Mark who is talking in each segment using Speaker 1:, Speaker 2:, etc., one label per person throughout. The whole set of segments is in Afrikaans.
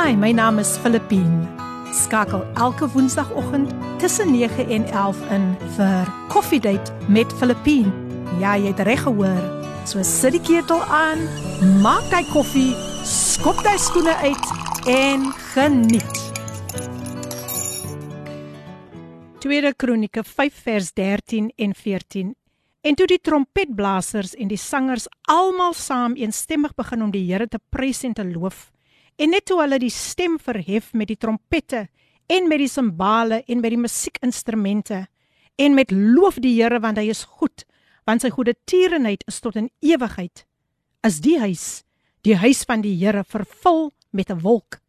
Speaker 1: Hi, my naam is Filippine. Skakel elke woensdagoggend tussen 9 en 11 in vir Coffee Date met Filippine. Ja, jy het reg gehoor. So sit die ketel aan, maak jy koffie, skop jy skoene uit en geniet. Tweede Kronieke 5 vers 13 en 14. En toe die trompetblasers en die sangers almal saam eensstemmig begin om die Here te prys en te loof, En net toe hulle die stem verhef met die trompette en met die simbale en met die musiekinstrumente en met loof die Here want hy is goed want sy goeie tierenheid is tot in ewigheid is die huis die huis van die Here vervul met 'n wolk.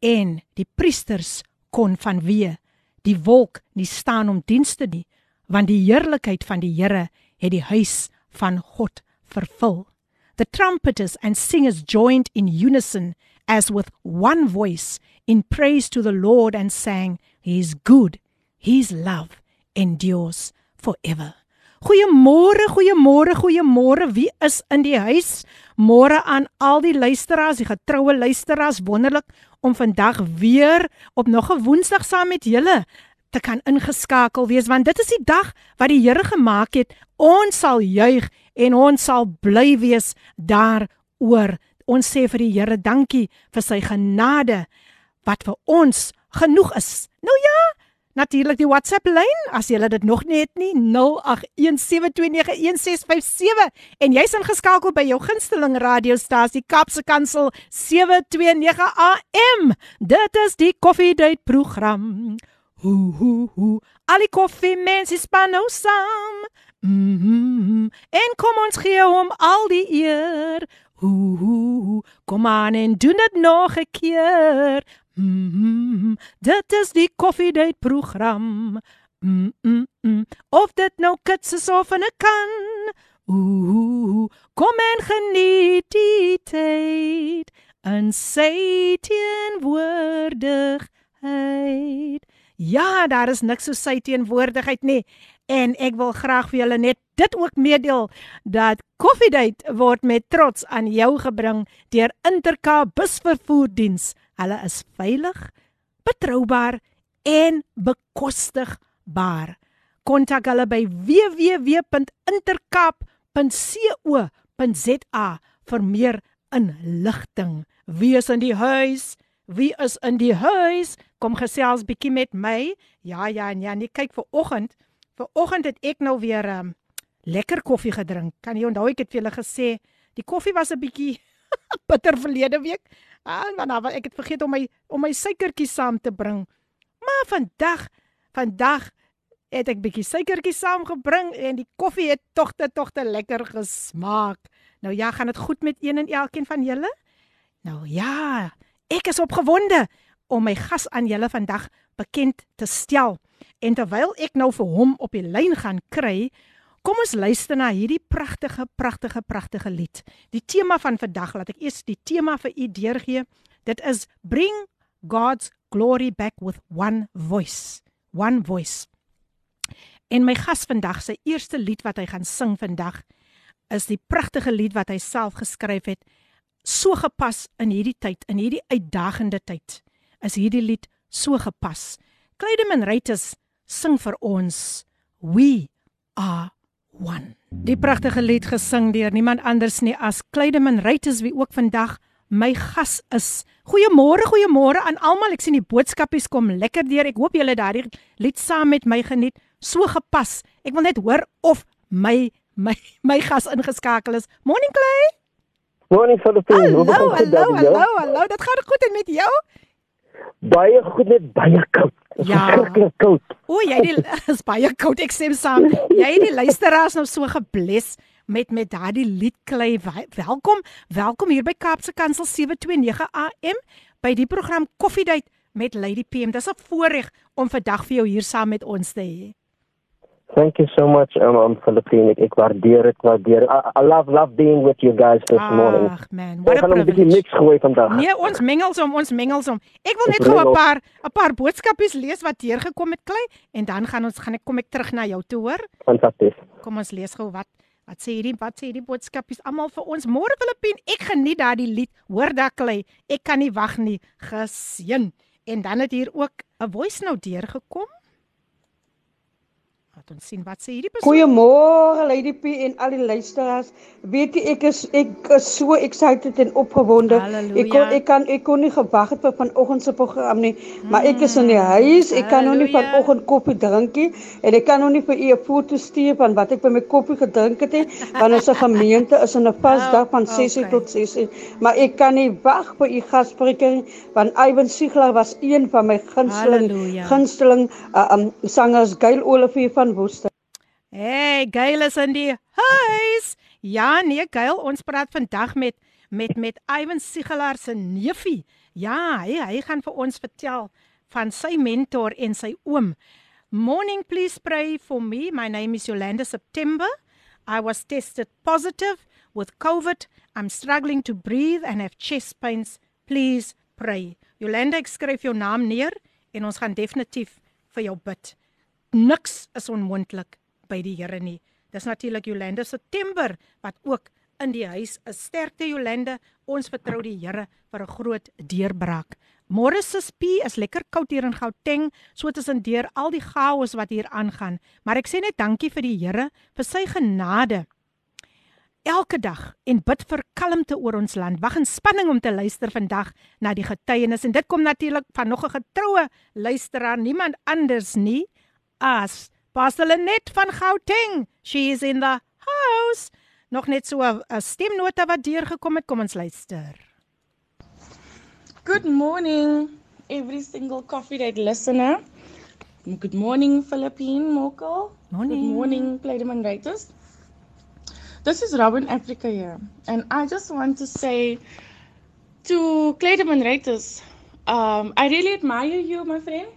Speaker 1: En die priesters kon vanweë die wolk nie staan om dienste nie want die heerlikheid van die Here het die huis van God vervul. The trumpeters and singers joined in unison as with one voice in praise to the Lord and sang, He is good, His love endures forever. Goeiemôre, goeiemôre, goeiemôre. Wie is in die huis? Môre aan al die luisteraars, die getroue luisteraars. Wonderlik om vandag weer op nog 'n Woensdag saam met julle te kan ingeskakel wees want dit is die dag wat die Here gemaak het. Ons sal juig en ons sal bly wees daaroor. Ons sê vir die Here dankie vir sy genade wat vir ons genoeg is. Nou ja, natuurlik die WhatsApp lyn as jy dit nog nie het nie 0817291657 en jy's ingeskakel by jou gunsteling radiostasie Kapse Kansel 729 AM. Dit is die Coffee Date program. Ho ho ho. Ali koffie mense span nou saam. Mm -hmm. En kom ons gee hom al die eer. Ooh, kom aan en doen dit nog 'n keer. Mm -hmm. Dit is die Coffee Date program. Mm -mm. Of dit nou kits is of 'n kan. Ooh, kom en geniet die tyd. En sy teenwoordigheid. Ja, daar is niks so sy teenwoordigheid nie. En ek wil graag vir julle net dit ook meedeel dat Coffee Date word met trots aan jou gebring deur Interca busvervoerdiens. Hulle is veilig, betroubaar en bekostigbaar. Kontak hulle by www.intercap.co.za vir meer inligting. Wie is in die huis? Wie is in die huis? Kom gesels bietjie met my. Ja, ja, ja, nee, kyk vir oggend Vanoggend het ek nou weer um, lekker koffie gedrink. Kan jy onthou ek het vir julle gesê die koffie was 'n bietjie bitter verlede week. Ah, want nou ek het vergeet om my om my suikertjies saam te bring. Maar vandag, vandag het ek bietjie suikertjies saamgebring en die koffie het tog te tog te lekker gesmaak. Nou ja, gaan dit goed met een en elkeen van julle? Nou ja, ek is opgewonde om my gas aan julle vandag bekend te stel. En terwyl ek nou vir hom op die lyn gaan kry, kom ons luister na hierdie pragtige, pragtige, pragtige lied. Die tema van vandag, laat ek eers die tema vir u deurgee. Dit is Bring God's Glory Back with One Voice. One Voice. En my gas vandag, sy eerste lied wat hy gaan sing vandag, is die pragtige lied wat hy self geskryf het, so gepas in hierdie tyd, in hierdie uitdagende tyd. Is hierdie lied so gepas? Claydeman Reuters sing vir ons We are one. Die pragtige lied gesing deur niemand anders nie as Claydeman Reuters wie ook vandag my gas is. Goeiemôre, goeiemôre aan almal. Ek sien die boodskapies kom lekker deur. Ek hoop julle daardie lied saam met my geniet. So gepas. Ek wil net hoor of my my my gas ingeskakel is. Morning Clay.
Speaker 2: Morning Philippine.
Speaker 1: Hallo, hallo, hallo, hallo. Dit gaan goed en met jou?
Speaker 2: Baie goed net baie koud.
Speaker 1: Ja.
Speaker 2: koud.
Speaker 1: O, jy die is baie koud ek sê saam. Jy die luisteraars nou so gebless met met daardie liedklei. Welkom, welkom hier by Kaapse Kansel 729 AM by die program Coffee Date met Lady PM. Dis 'n voorreg om vandag vir jou hier saam met ons te hê.
Speaker 2: Thank you so much, um, um Philippine. Ek waardeer dit, waardeer. I, I love love being with you guys this Ach, morning.
Speaker 1: Ag man, wat 'n privilege.
Speaker 2: Ek niks gehoor vandag.
Speaker 1: Nee, ons mengels om, ons mengels om. Ek wil net gou 'n paar 'n paar boodskapies lees wat hier gekom het klei en dan gaan ons gaan ek kom ek terug na jou toe, hoor?
Speaker 2: Fantasties.
Speaker 1: Kom ons lees gou wat Wat sê hierdie wat sê hierdie boodskapies almal vir ons? Môre Filippien, ek geniet daardie lied. Hoor daai klei. Ek kan nie wag nie. Geseën. En dan het hier ook 'n voice note deurgekom. Laat ons sien wat sê hierdie persoon.
Speaker 3: Goeiemôre Lady P en al die luisteraars. Weet jy ek is ek is so excited en opgewonde.
Speaker 1: Halleluja.
Speaker 3: Ek kon ek kan ek kon nie gewag het vir vanoggend se program nie, maar ek is in die huis. Ek kan nog nie
Speaker 1: Halleluja.
Speaker 3: vanoggend koffie drink nie en ek kan nog nie vir u 'n foto stuur van wat ek by my koffie gedrink het nie, want ons gemeente is in 'n vasdag van 6:00
Speaker 1: okay.
Speaker 3: tot 6:00. Maar ek kan nie wag vir u gasspreker nie, want Ivan Sigler was een van my gunsteling
Speaker 1: Halleluja.
Speaker 3: gunsteling uh, um, sangers Gail Olivier van Woester.
Speaker 1: Hey, Gail is in die huis. Ja, nee, Gail, ons praat vandag met met met Ivan Sigelaar se neefie. Ja, hy hy gaan vir ons vertel van sy mentor en sy oom. Morning, please pray for me. My name is Yolanda September. I was tested positive with COVID. I'm struggling to breathe and have chest pains. Please pray. Yolanda, ek skryf jou naam neer en ons gaan definitief vir jou bid. Niks is onmoontlik by die Here nie. Dis natuurlik Jolande September wat ook in die huis is. Sterkte Jolande, ons vertrou die Here vir 'n groot deurbraak. Môre se P is lekker koud hier in Gauteng, so tussen deur al die chaos wat hier aangaan, maar ek sê net dankie vir die Here vir sy genade elke dag en bid vir kalmte oor ons land. Wag in spanning om te luister vandag na die getuienis en dit kom natuurlik van nog 'n getroue luisteraar, niemand anders nie as Pastor Lenet van Gauteng. She is in the house. Nog net so 'n stemnota wat deurgekom het. Kom ons luister.
Speaker 4: Good morning, every single Coffee Date listener. Good morning, Philippine Moko.
Speaker 1: Morning.
Speaker 4: Good morning, Playdeman Writers. This is Robin Africa here, and I just want to say to Clayderman Writers, um, I really admire you, my friend.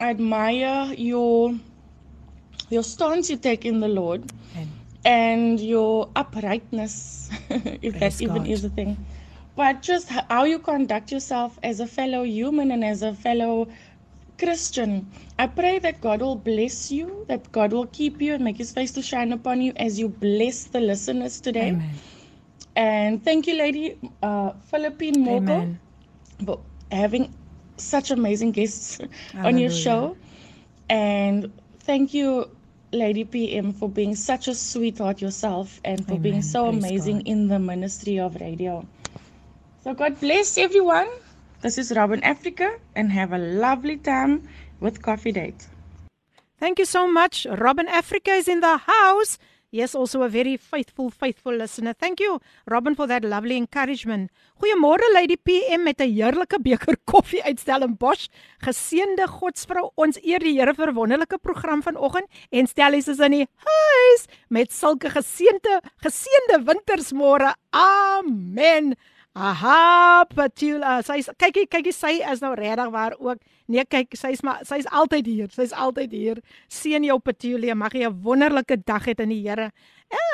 Speaker 4: I admire your your stance you take in the Lord and your uprightness, if
Speaker 1: Praise
Speaker 4: that even
Speaker 1: God.
Speaker 4: is a thing. But just how you conduct yourself as a fellow human and as a fellow Christian. I pray that God will bless you, that God will keep you and make his face to shine upon you as you bless the listeners today.
Speaker 1: Amen.
Speaker 4: And thank you, Lady uh, Philippine Moko,
Speaker 1: Amen.
Speaker 4: for having such amazing guests on your show. And thank you, Lady PM, for being such a sweetheart yourself and for
Speaker 1: Amen.
Speaker 4: being so
Speaker 1: Praise
Speaker 4: amazing
Speaker 1: God.
Speaker 4: in the ministry of radio. So, God bless everyone. This is Robin Africa, and have a lovely time with Coffee Date.
Speaker 1: Thank you so much. Robin Africa is in the house. Yes, also a very faithful, faithful listener. Thank you, Robin, for that lovely encouragement. Goeiemôre, Lady PM met 'n heerlike beker koffie uit Stellenbosch. Geseënde Godsvrou, ons eer die Here vir wonderlike program vanoggend en Stellies is in die huis met sulke geseënde, geseënde wintersmôre. Amen. Aha, Patula. Sy's kykie, kykie, sy is nou regtig waar ook. Nee, kyk, sy's maar sy's altyd hier. Sy's altyd hier. Seën jou Patula. Mag jy 'n wonderlike dag hê in die Here.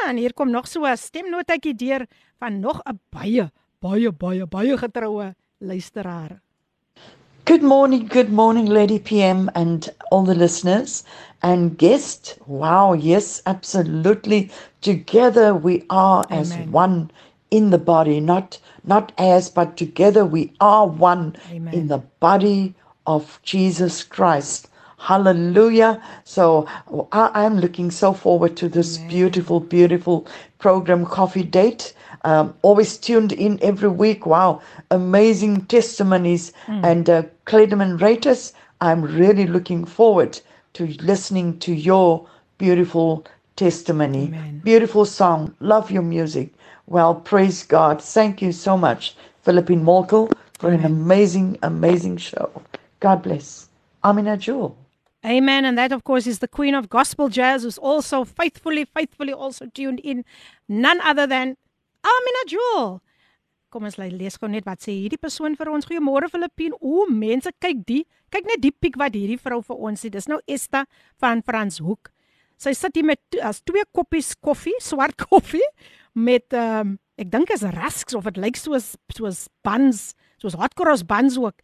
Speaker 1: En hier kom nog so 'n stemnotetjie deur van nog 'n baie, baie, baie, baie getroue luisteraar.
Speaker 5: Good morning, good morning, Lady PM, and all the listeners and guest. Wow, yes, absolutely. Together we are as
Speaker 1: Amen.
Speaker 5: one in the body, not not as, but together we are one
Speaker 1: Amen.
Speaker 5: in the body of Jesus Christ. Hallelujah. So I, I'm looking so forward to this beautiful, beautiful program, Coffee Date. Um, always tuned in every week. Wow, amazing testimonies and uh, Clayderman Raters. I'm really looking forward to listening to your beautiful testimony.
Speaker 1: Amen.
Speaker 5: Beautiful song. Love your music. Well, praise God. Thank you so much, Philippine Molkel, for an amazing, amazing show. God bless. Amina Jewel.
Speaker 1: Amen. And that, of course, is the Queen of Gospel Jazz, who's also faithfully, faithfully also tuned in. None other than Amina Jewel. Kom ons lees gou net wat sê hierdie persoon vir ons. Goeiemôre Filippien. O, mense, kyk die. Kyk net die piek wat hierdie vrou vir ons sê. Dis nou Esta van Frans Hoek. Sy sit hier met as twee koppies koffie, swart koffie met ehm um, ek dink is rusks of dit lyk soos soos buns, soos hot cross buns ook.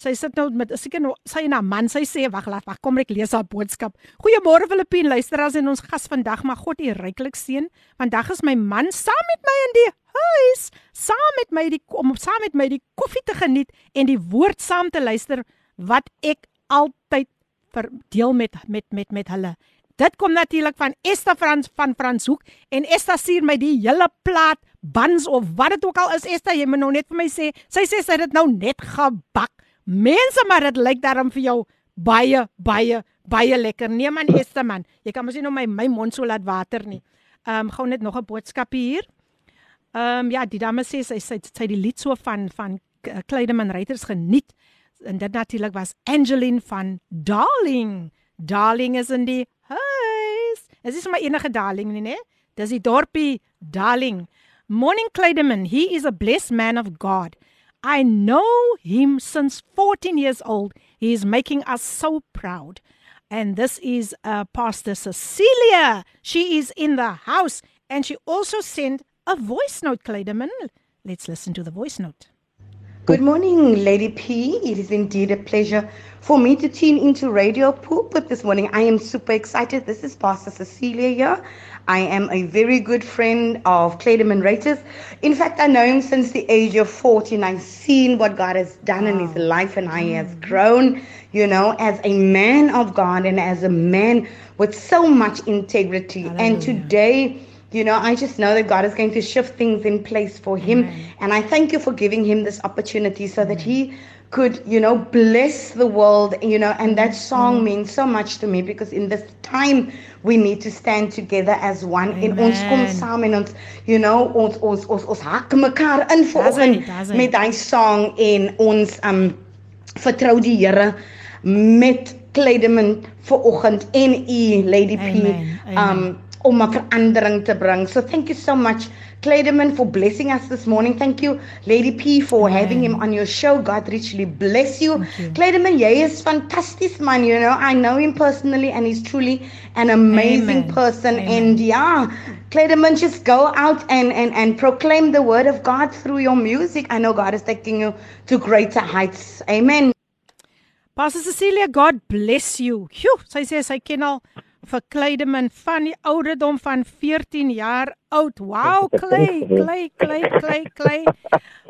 Speaker 1: Sy sit nou met seker nou sy en haar man. Sy sê wag, laat wag, kom ek lees haar boodskap. Goeiemôre Filippien, luisteraars en ons gas vandag. Mag God u ryklik seën. Vandag is my man saam met my in die huis, saam met my die om saam met my die koffie te geniet en die woord saam te luister wat ek altyd verdeel met met met met hulle. Dit kom natuurlik van Esther Frans van Franshoek en Esther stuur my die hele plaat buns of wat dit ook al is Esther, jy moet nou net vir my sê. Sy sê sy het dit nou net gebak. Mense, maar dit lyk daarom vir jou baie baie baie lekker. Nee man Esther man, jy kan mos nie nou my my mond so laat water nie. Ehm um, gou net nog 'n boodskap hier. Ehm um, ja, die dame sê sy sy sy die lied so van van Kleideman Reuters geniet en dit natuurlik was Angeline van Darling. Darling is in die huis. Is dis maar enige Darling nie, né? Dis die dorpie Darling. Morning Kleideman, he is a blessed man of God. I know him since 14 years old. He is making us so proud. And this is uh, Pastor Cecilia. She is in the house and she also sent a voice note, Kleideman. Let's listen to the voice note.
Speaker 6: Good morning, Lady P. It is indeed a pleasure for me to tune into Radio Pulpit this morning. I am super excited. This is Pastor Cecilia here. I am a very good friend of Clayderman Raiters. In fact, I know him since the age of 14. I've seen what God has done in his life, and I have mm. grown, you know, as a man of God and as a man with so much integrity. And today, you know, I just know that God is going to shift things in place for him. And I thank you for giving him this opportunity so that he could, you know, bless the world, you know, and that song means so much to me because in this time we need to stand together as one. En ons kom
Speaker 1: Amen.
Speaker 6: saam en ons, you know, ons ons ons ons hak mekaar in vanoggend met daai song en ons um vertrou die Here met Kleideman vanoggend en u Lady P
Speaker 1: Amen, amen.
Speaker 6: um om 'n verandering te bring. So thank you so much Kleideman for blessing us this morning. Thank you Lady P for having him on your show. God richly bless you.
Speaker 1: you.
Speaker 6: Kleideman, jy is fantasties man, you know. I know him personally and he's truly an amazing
Speaker 1: Amen.
Speaker 6: person
Speaker 1: Amen.
Speaker 6: and yeah, Kleideman just go out and and and proclaim the word of God through your music. I know God is taking you to greater heights. Amen.
Speaker 1: Pastor Cecilia, God bless you. Sjoe, sy sê sy ken al vir Kleideman van die ouderdom van 14 jaar oud. Wow, Klei, Klei, Klei, Klei, Klei.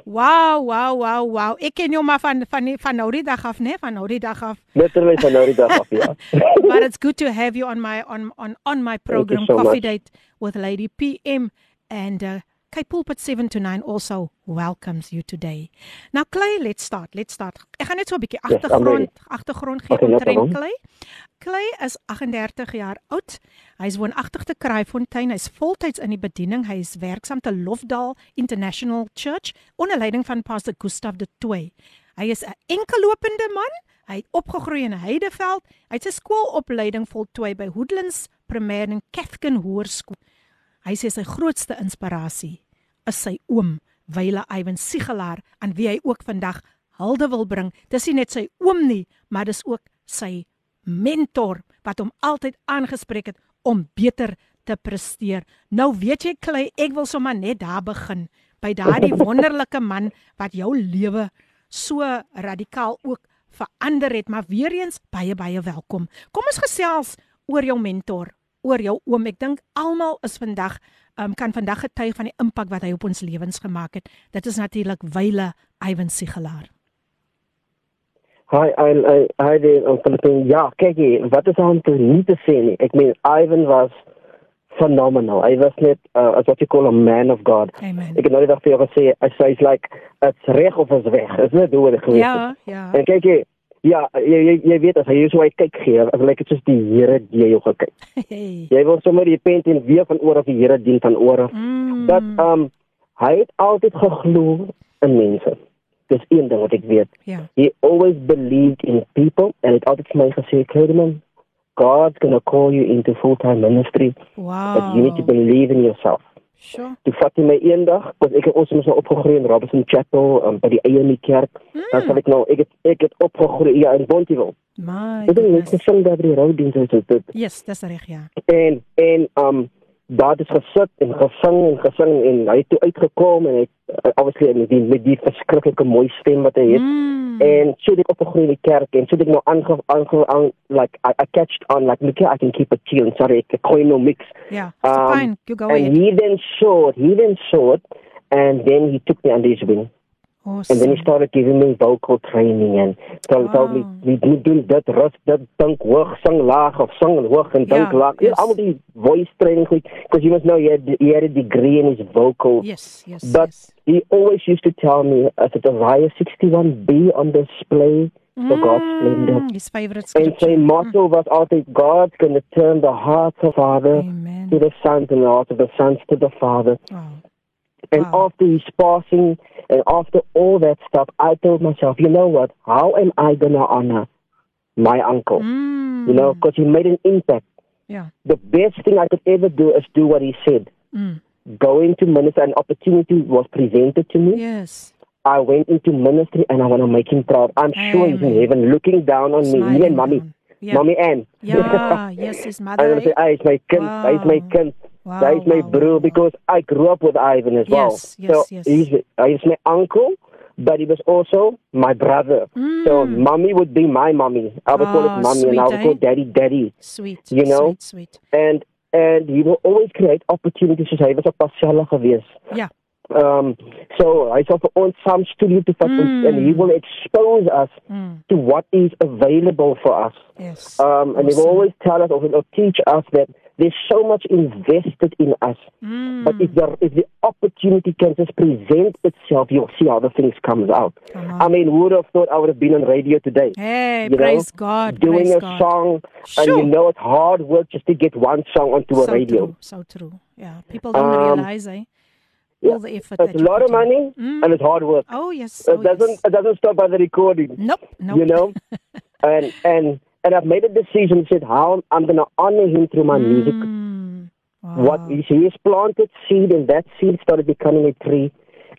Speaker 1: Wow, wow, wow, wow. Ek ken jou maar van van van nou die dag af, né? Van nou die dag af.
Speaker 2: Literally van nou die dag af, ja.
Speaker 1: But it's good to have you on my on on on my program
Speaker 2: so
Speaker 1: Coffee
Speaker 2: much.
Speaker 1: Date with Lady PM and uh Kai Pulpit 7 to 9 also welcomes you today. Now Clay, let's start. Let's start. Ek gaan net so 'n bietjie
Speaker 2: Yes, I'm
Speaker 1: agtergrond
Speaker 2: ready.
Speaker 1: agtergrond gee
Speaker 2: Okay,
Speaker 1: omtrent
Speaker 2: problem.
Speaker 1: Clay. Clay is 38 jaar oud. Hy's woonagtig te Kraaifontein. Hy's voltyds in die bediening. Hy is werksaam te Lofdal International Church onder leiding van Pastor Gustaf de Tooi. Hy is 'n enkellopende man. Hy het opgegroei in Heideveld. Hy het sy skoolopleiding voltooi by Hoodlands Primêr en Kefkin Hoërskool. Hy sê sy grootste inspirasie is sy oom, Wyle Iwan Sigelaar, aan wie hy ook vandag hulde wil bring. Dis nie net sy oom nie, maar dis ook sy mentor wat hom altyd aangespreek het om beter te presteer. Nou weet jy Klei, ek wil sommer net daar begin by daardie wonderlike man wat jou lewe so radikaal ook verander het, maar weer eens baie baie welkom. Kom ons gesels oor jou mentor, oor jou oom. Ek dink almal is vandag um, kan vandag getuig van die impak wat hy op ons lewens gemaak het. Dit is natuurlik Wyle Iwan Sigelaar.
Speaker 2: Hi, I, I, hi there, um, Philippine. Ja, kyk hier, wat is aan te nie te sê nie. Ek meen, Ivan was phenomenal. Hy was net, uh, as what you call a man of God.
Speaker 1: Amen.
Speaker 2: Ek het nou die dag vir jou gesê, hy sê, hy's like, it's reg of is weg. Is net hoe dit gewees
Speaker 1: Ja, ja.
Speaker 2: En kyk hier, ja, jy, jy, jy weet as hy so hy kyk gee, as lyk dit soos die Here die jou gekyk.
Speaker 1: Hey.
Speaker 2: Jy wil sommer repent en weer van oor of die Here dien van oor.
Speaker 1: Mm.
Speaker 2: Dat um hy het altyd geglo in mense. Dis een ding wat ek weet.
Speaker 1: Ja.
Speaker 2: He always believed in people and het altyd vir my gesê, Clayman, God's going to call you into full-time ministry,
Speaker 1: Wow.
Speaker 2: but you need to believe in yourself.
Speaker 1: Sure.
Speaker 2: Toe vat hy my eendag, want ek het ons mos nou opgegroei in Robinson Chapel, um, by die Eie Kerk.
Speaker 1: Hmm.
Speaker 2: Dan sal ek nou ek het ek het opgegroei ja in Bontewil.
Speaker 1: My.
Speaker 2: Ek het net
Speaker 1: goodness.
Speaker 2: gesing daar by die roudiens en so dit.
Speaker 1: Yes, dis reg ja.
Speaker 2: En en um daar het gesit en gesing en gesing en hy het toe uitgekom en hy uh, obviously met die met die verskriklike mooi stem wat hy het.
Speaker 1: Mm.
Speaker 2: En so ek opgegroei in die kerk en so ek nou aange aange aan like I, I catched on like look I can keep a tune sorry ek gooi no mix.
Speaker 1: Yeah, so
Speaker 2: Um,
Speaker 1: fine. You go
Speaker 2: and
Speaker 1: ahead.
Speaker 2: he then it, he then it and then he took me under his wing. And then he
Speaker 1: Awesome.
Speaker 2: started giving me vocal training and told, told me,
Speaker 1: Wow.
Speaker 2: we moet doen dit, rust dit, dink hoog, sing laag of sing hoog en dink
Speaker 1: Ja,
Speaker 2: laag.
Speaker 1: yes.
Speaker 2: All die voice training because you must know he had, he had a degree in his vocal.
Speaker 1: Yes, yes,
Speaker 2: But
Speaker 1: yes.
Speaker 2: he always used to tell me, as it Isaiah 61b on display for God's splendor.
Speaker 1: Mm, his favorite scripture.
Speaker 2: sy motto was altyd, God's going to turn the hearts of father
Speaker 1: Amen.
Speaker 2: to the sons and the hearts of the sons to the father.
Speaker 1: Wow.
Speaker 2: And
Speaker 1: Wow.
Speaker 2: after his passing and after all that stuff, I told myself, you know what? How am I going to honor my uncle?
Speaker 1: Mm.
Speaker 2: You know, because he made an impact.
Speaker 1: Yeah.
Speaker 2: The best thing I could ever do is do what he said.
Speaker 1: Mm.
Speaker 2: Go into ministry. An opportunity was presented to me.
Speaker 1: Yes.
Speaker 2: I went into ministry and I want to make him proud. I'm sure he's in heaven looking down on me. Me and mommy.
Speaker 1: Yeah.
Speaker 2: Mommy Ann.
Speaker 1: Yeah, yes, his mother.
Speaker 2: I'm going to say, hey, it's my kind. Wow. He's my
Speaker 1: Wow. Wow,
Speaker 2: Hy's my
Speaker 1: wow,
Speaker 2: broer
Speaker 1: wow.
Speaker 2: because I grew up with Ivan as well.
Speaker 1: Yes, yes,
Speaker 2: so
Speaker 1: yes.
Speaker 2: he's he's my uncle, but he was also my brother. So
Speaker 1: Mm.
Speaker 2: mommy would be my mommy. I would call
Speaker 1: Ah,
Speaker 2: it mommy, and I
Speaker 1: sweet,
Speaker 2: would call
Speaker 1: eh?
Speaker 2: daddy daddy.
Speaker 1: Sweet.
Speaker 2: You know?
Speaker 1: Sweet, sweet.
Speaker 2: And and he will always create opportunities. Soos hy was op Pasella gewees.
Speaker 1: Ja.
Speaker 2: Um, so hy sal vir ons saam studio toe vat
Speaker 1: Mm.
Speaker 2: and he will expose us
Speaker 1: Mm.
Speaker 2: to what is available for us.
Speaker 1: Yes.
Speaker 2: Um, and he will always tell us or teach us that there's so much invested in us.
Speaker 1: Mm.
Speaker 2: But if the if the opportunity can just present itself, you'll see how the things comes out.
Speaker 1: On.
Speaker 2: I mean, who would have thought I would have been on radio today?
Speaker 1: Hey,
Speaker 2: you
Speaker 1: praise
Speaker 2: know,
Speaker 1: God.
Speaker 2: doing
Speaker 1: praise
Speaker 2: a
Speaker 1: God.
Speaker 2: song, and
Speaker 1: Sure.
Speaker 2: you know it's hard work just to get one song onto a
Speaker 1: so
Speaker 2: radio.
Speaker 1: True, so true. Yeah, people don't
Speaker 2: Um,
Speaker 1: realize, eh?
Speaker 2: yeah,
Speaker 1: All the effort
Speaker 2: It's a lot of money.
Speaker 1: Mm.
Speaker 2: and it's hard work.
Speaker 1: Oh yes.
Speaker 2: It
Speaker 1: oh,
Speaker 2: doesn't
Speaker 1: yes.
Speaker 2: it doesn't stop by the recording.
Speaker 1: Nope. Nope.
Speaker 2: You know, and and and I've made a decision. Said how I'm going to honor him through my music.
Speaker 1: Mm. Wow.
Speaker 2: What he has planted seed, and that seed started becoming a tree,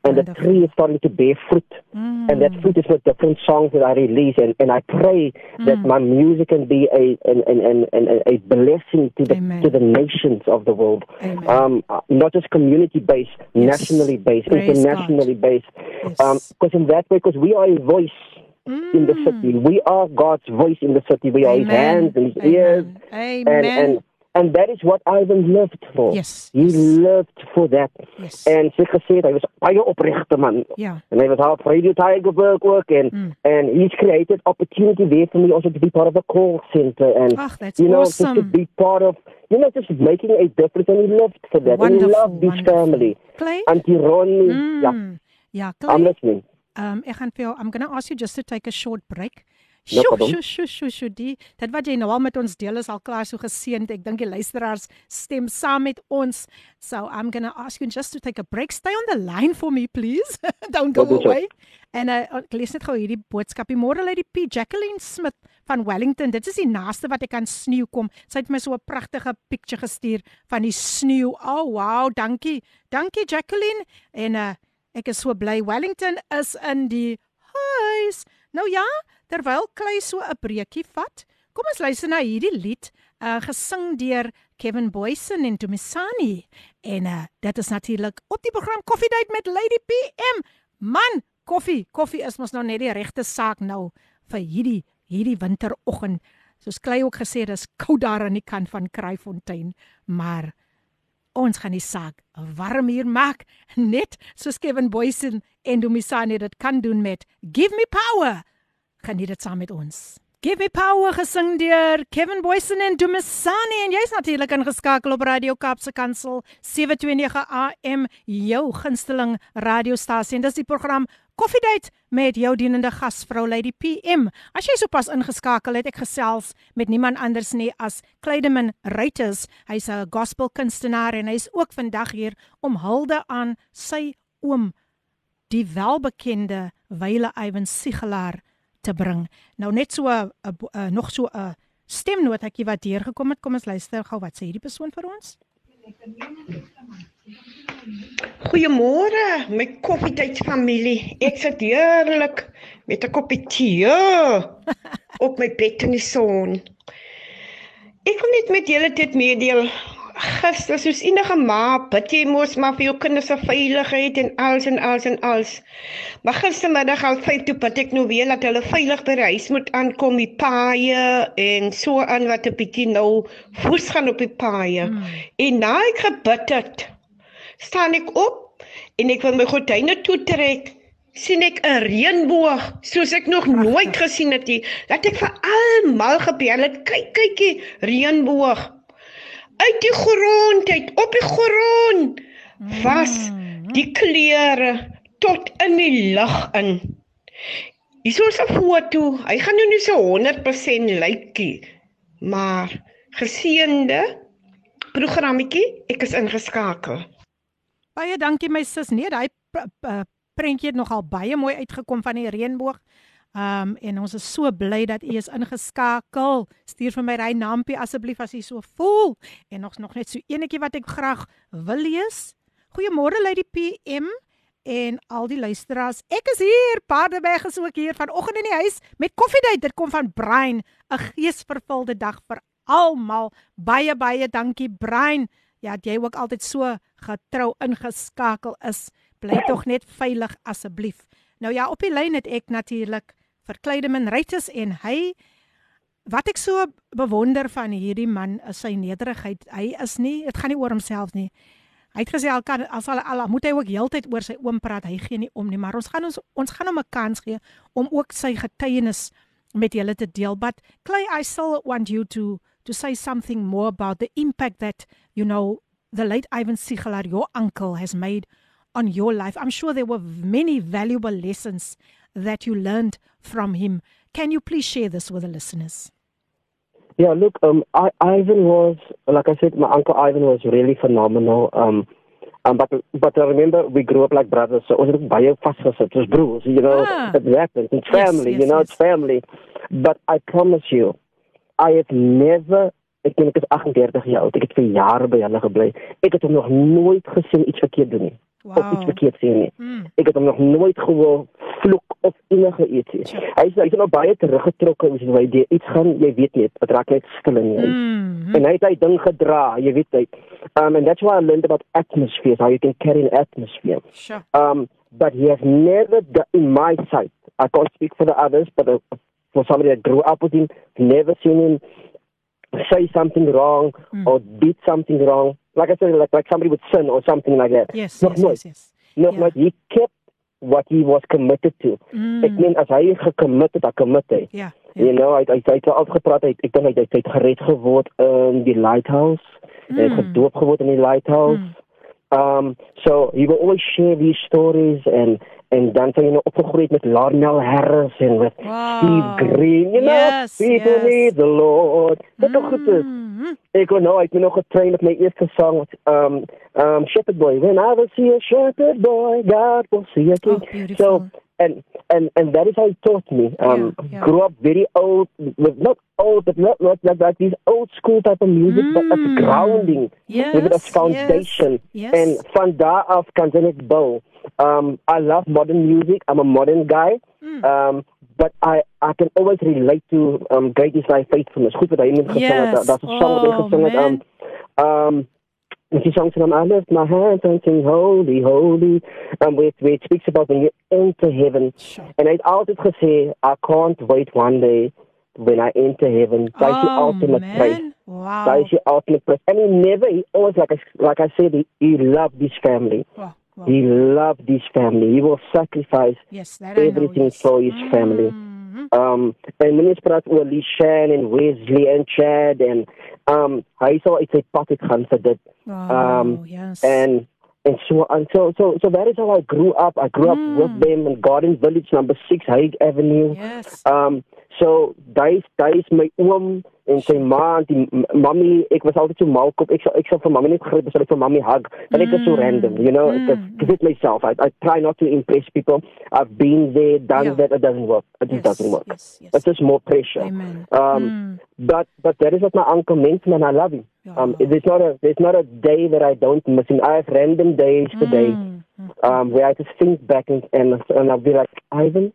Speaker 2: and the tree is starting to bear fruit.
Speaker 1: Mm.
Speaker 2: and that fruit is with different songs that I release, and, and I pray that
Speaker 1: Mm.
Speaker 2: my music can be a an, an, an, a blessing to the
Speaker 1: Amen.
Speaker 2: to the nations of the world, um, uh, not just community based,
Speaker 1: Yes.
Speaker 2: nationally based,
Speaker 1: Praise
Speaker 2: internationally based,
Speaker 1: Yes.
Speaker 2: because in that way, because we are a voice in the
Speaker 1: Mm.
Speaker 2: city, we are God's voice in the city. We are His
Speaker 1: Amen.
Speaker 2: hands and His ears,
Speaker 1: Amen.
Speaker 2: and
Speaker 1: Amen.
Speaker 2: and and that is what Ivan lived for.
Speaker 1: Yes,
Speaker 2: he
Speaker 1: yes.
Speaker 2: lived for that.
Speaker 1: yes.
Speaker 2: En sy gesê hy was baie opregte man.
Speaker 1: ja.
Speaker 2: And I was half radio tiger work work and
Speaker 1: Mm.
Speaker 2: and he's created opportunity there for me also to be part of a call center and
Speaker 1: Ach, that's
Speaker 2: you know
Speaker 1: awesome.
Speaker 2: just to be part of you know just making a difference and he lived for that and he
Speaker 1: Wonderful,
Speaker 2: loved his
Speaker 1: wonderful.
Speaker 2: family.
Speaker 1: Clay?
Speaker 2: Auntie Ronnie, yeah,
Speaker 1: Mm. Ja,
Speaker 2: I'm
Speaker 1: Clay.
Speaker 2: listening.
Speaker 1: Um, ek gaan vir jou I'm going to ask you just to take a short break.
Speaker 2: No
Speaker 1: Sjoe,
Speaker 2: problem.
Speaker 1: sjoe, sjoe, sjoe, sjoe, die. Dit wat jy nou al met ons deel is al klaar so geseënd. Ek dink die luisteraars stem saam met ons. So I'm going to ask you just to take a break. Stay on the line for me, please. Don't go
Speaker 2: dit?
Speaker 1: away. En uh, ek lees net gou hierdie boodskapie. Môre lê die P Jacqueline Smith van Wellington. Dit is die naaste wat ek aan sneeu kom. Sy het my so 'n pragtige picture gestuur van die sneeu. Oh wow, dankie. Dankie Jacqueline. En uh, ek is so bly Wellington is in die huis. Nou ja, terwyl Klei so 'n breekie vat, kom ons luister na hierdie lied, uh gesing deur Kevin Boysen en Tumisani. En uh dit is natuurlik op die program Coffee Date met Lady PM. Man, koffie, koffie is mos nou net die regte saak nou vir hierdie hierdie winteroggend. Soos Klei ook gesê het, dis koud daar aan die kant van Kraaifontein, maar ons gaan die saak warm hier maak net soos Kevin Boysen en Dumisani dit kan doen met Give Me Power. Geniet dit saam met ons. Give Me Power gesing deur Kevin Boysen en Dumisani en jy's natuurlik ingeskakel op Radio Kaapse Kansel 729 AM jou gunsteling radiostasie en dis die program Coffee Date met jou dienende gasvrou Lady PM. As jy sopas ingeskakel het, ek gesels met niemand anders nie as Clydeman Reuters. Hy's 'n gospelkunstenaar en hy's ook vandag hier om hulde aan sy oom, die welbekende Wyle Iwan Sigelaar te bring. Nou net so 'n nog so 'n stemnotetjie wat deurgekom het. Kom ons luister gou wat sê hierdie persoon vir ons.
Speaker 7: Goeiemôre, my koffietydfamilie. Ek sit heerlik met 'n koppie tee op my bed in die son. Ek wil net met julle dit meedeel. gister soos enige ma, bid jy mos maar vir jou kinders se veiligheid en alles en alles en alles. Maar gistermiddag al 5 toe bid ek nou weer dat hulle veilig by die huis moet aankom, die paaie en so aan wat 'n bietjie nou voes gaan op die paaie. Hmm. En na ek gebid het, staan ek op en ek wil my gordyne toetrek sien ek 'n reënboog soos ek nog nooit gesien het nie. Dat ek vir almal gebel het, kyk kykie, reënboog. Uit die grond uit, op die grond. Was die kleure tot in die lug in. Hier is 'n foto. Hy gaan nou nie so 100% lykie, maar geseënde programmetjie, ek is ingeskakel.
Speaker 1: Baie dankie my sis. Nee, hy prentjie het nogal baie mooi uitgekom van die reënboog. Um en ons is so bly dat u is ingeskakel. Stuur vir my ry nampie asseblief as u so voel. En nog nog net so enetjie wat ek graag wil lees. Goeiemôre Lady PM en al die luisteraars. Ek is hier, Paardeberg is ook hier vanoggend in die huis met koffiedייט. Dit kom van Brein, 'n geesvervulde dag vir almal. Baie baie dankie Brein. Ja, jy ook altyd so getrou ingeskakel is bly tog net veilig asseblief. Nou ja, op die lyn het ek natuurlik vir Kleideman Rytes en hy wat ek so bewonder van hierdie man is sy nederigheid. Hy is nie, dit gaan nie oor homself nie. Hy het gesê al kan as al, al moet hy ook heeltyd oor sy oom praat. Hy gee nie om nie, maar ons gaan ons ons gaan hom 'n kans gee om ook sy getuienis met julle te deel. But Clay, I still want you to to say something more about the impact that you know the late Ivan Sigelaar, your uncle, has made on your life. I'm sure there were many valuable lessons that you learned from him. Can you please share this with the listeners?
Speaker 2: Yeah, look, um, I, Ivan was, like I said, my uncle Ivan was really phenomenal. Um, um, but but I remember we grew up like brothers, so it was baie vasgesit. It was broers, you know. Ah. It happens. It's family, yes, yes, you know. Yes. It's family. But I promise you, I have never ek dink ek is 38 jaar oud. Ek het vir jare by hulle gebly. Ek het hom nog nooit gesien iets verkeerd doen nie wow. of iets verkeerd sê nie. Mm. Ek het hom nog nooit gehoor vloek of enige iets nie. Sure. Hy is hy is nou baie teruggetrokke as jy iets gaan, jy weet net, dit raak net stil in hy. Mm. En hy het hy ding gedra, jy weet hy. Um and that's why I learned about atmosphere, how you can carry an atmosphere. Sure. Um but he has never got in my sight. I can't speak for the others, but uh, for somebody that grew up with him, never seen him say something wrong mm. or did something wrong like I said, like like somebody would sin or something like that.
Speaker 1: Yes, Nog yes, yes, yes.
Speaker 2: Nog yeah. he kept what he was committed to. Mm. Ek meen as hy gekommit het, dan commit hy.
Speaker 1: Ja. Yeah,
Speaker 2: yeah. You know, hy hy het al gepraat hy ek dink hy het gered geword in die lighthouse. Mm. Hy het gedoop geword in die lighthouse. Mm. Um so he will always share these stories and en dan sy nou opgegroei met Larnell Harris en met wow. Steve Green, you know, yes, people yes. need the Lord. Dit mm. goed is. Ek gou nou, ek het nog getrain met my eerste song um um Shepherd Boy. When I will see a shepherd boy, God will see a king. Oh, so and and and that is how he taught me. Um, yeah, yeah. grew up very old, with not old, but not not like, like these old school type of music, mm. but as grounding,
Speaker 1: yes,
Speaker 2: with a foundation.
Speaker 1: Yes, yes.
Speaker 2: And van daar af kan ze het bouwen. Um, I love modern music. I'm a modern guy. Mm. Um, but I I can always relate to um Great is Thy Faithfulness. Goed wat hy net gesing het.
Speaker 1: Yes.
Speaker 2: Daar's 'n song wat hy
Speaker 1: Oh,
Speaker 2: gesing het. Um, um and she songs and I lift my hands and sing holy, holy. Um, where, where it speaks about when you enter heaven.
Speaker 1: Sure.
Speaker 2: And I'd always say, I can't wait one day when I enter heaven. That is the
Speaker 1: Oh,
Speaker 2: ultimate
Speaker 1: man.
Speaker 2: praise.
Speaker 1: Wow.
Speaker 2: That is the ultimate praise. And he never, he always, like I, like I said, he, he loved his family.
Speaker 1: Wow. wow.
Speaker 2: He loved his family. He will sacrifice
Speaker 1: Yes,
Speaker 2: everything for his family.
Speaker 1: Mm-hmm.
Speaker 2: Um, and when it's pronounced Wali Shan and Wesley and Chad and um, I saw it's a pocket
Speaker 1: that.
Speaker 2: Um, oh,
Speaker 1: yes.
Speaker 2: And and so and so so so that is how I grew up. I grew
Speaker 1: mm.
Speaker 2: up with them in Garden Village, number six, Hague Avenue.
Speaker 1: Yes.
Speaker 2: Um, so that is that is my um en sy ma en die m- mammy ek was altyd so mal kop ek sal ek sal vir mammy net gryp as ek vir mammy hug and ek is so
Speaker 1: Mm.
Speaker 2: random you know
Speaker 1: Mm.
Speaker 2: mm. ek it myself I, I try not to impress people I've been there done
Speaker 1: Yeah.
Speaker 2: that it doesn't work it just
Speaker 1: yes.
Speaker 2: doesn't work
Speaker 1: Yes, yes.
Speaker 2: it's just more pressure
Speaker 1: Amen.
Speaker 2: um
Speaker 1: Mm.
Speaker 2: but but that is what my uncle meant and I love him
Speaker 1: Ja.
Speaker 2: um there's not a there's not a day that I don't miss him I have random days today
Speaker 1: Mm. Mm.
Speaker 2: um, where I just think back and, and and I'll be like, Ivan,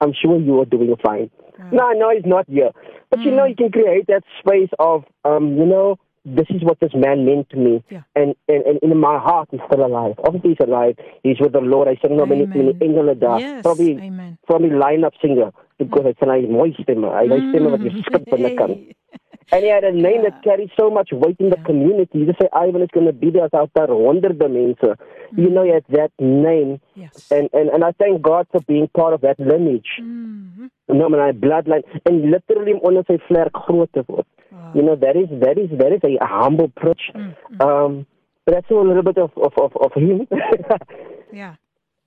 Speaker 2: I'm sure you are doing fine.
Speaker 1: Yeah.
Speaker 2: No, I know he's not here, but you know,
Speaker 1: Mm.
Speaker 2: you can create that space of, um, you know, this is what this man meant to me.
Speaker 1: Yeah.
Speaker 2: And, and, and in my heart, he's still alive. Obviously, he's alive. He's with the Lord. I sing no met die met die engele daar.
Speaker 1: Yes,
Speaker 2: Probably,
Speaker 1: amen.
Speaker 2: probably line-up singer. Because hy sê hy mooi stemme. Hy het stemme wat jy skip in die kant.
Speaker 1: Hey.
Speaker 2: And he had a name
Speaker 1: Yeah.
Speaker 2: that carries so much weight in the
Speaker 1: Yeah.
Speaker 2: community. You just say Ivan is going to be there out there honderde mense. You know, he had that name.
Speaker 1: Yes.
Speaker 2: And, and, and I thank God for being part of that lineage.
Speaker 1: Mhm.
Speaker 2: No, my bloodline. And literally onder sy vlerk groot te word.
Speaker 1: Wow.
Speaker 2: You know, that is that is that is a humble approach.
Speaker 1: Mm,
Speaker 2: Um, but that's a little bit of of of, of him.
Speaker 1: Yeah.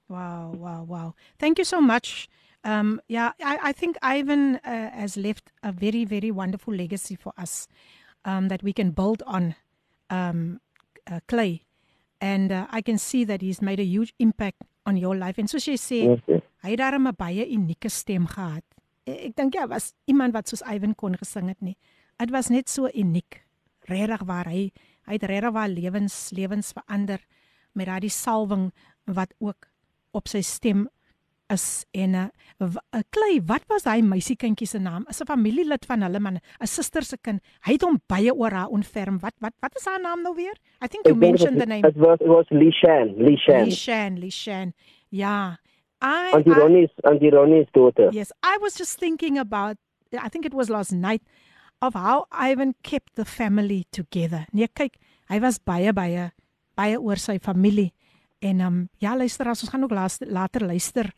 Speaker 1: Wow, wow, wow. Thank you so much. Um, yeah, I, I think Ivan uh, has left a very, very wonderful legacy for us um, that we can build on, um, uh, Clay. And uh, I can see that he's made a huge impact on your life. En soos jy sê,
Speaker 2: yes.
Speaker 1: hy het daarom 'n baie unieke stem gehad. E- Ek dink ja, was iemand wat soos Ivan kon gesing het nie. Dit was net so uniek. Regtig waar hy hy het regtig waar lewens lewens verander met daardie salwing wat ook op sy stem is en 'n uh, klei wat was hy meisiekindjie se naam is 'n familielid van hulle man 'n suster se kind hy het hom baie oor haar ontferm wat wat wat is haar naam nou weer i think you mentioned the name
Speaker 2: It was it was Lee Shan. Lee Shan.
Speaker 1: Lee Shan Lee Shan ja i,
Speaker 2: Auntie Ronnie's Auntie Ronnie's daughter.
Speaker 1: Yes, I was just thinking about I think it was last night of how Ivan kept the family together. Nee, kyk, hy was baie baie baie oor sy familie. En um ja, luister as ons gaan ook laas, later luister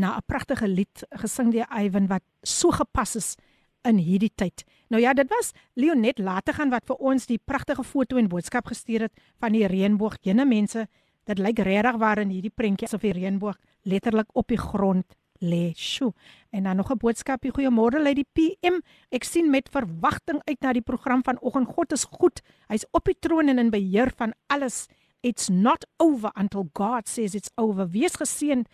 Speaker 1: na 'n pragtige lied gesing deur Ivan wat so gepas is in hierdie tyd. Nou ja, dit was Leonet later gaan wat vir ons die pragtige foto en boodskap gestuur het van die reënboog. Jene mense, dit lyk regtig waar in hierdie prentjie asof die reënboog letterlik op die grond lê. Sjoe. En dan nog 'n boodskapie. Goeiemôre lê die PM. Ek sien met verwagting uit na die program vanoggend. God is goed. Hy's op die troon en in beheer van alles. It's not over until God says it's over. Wees geseënd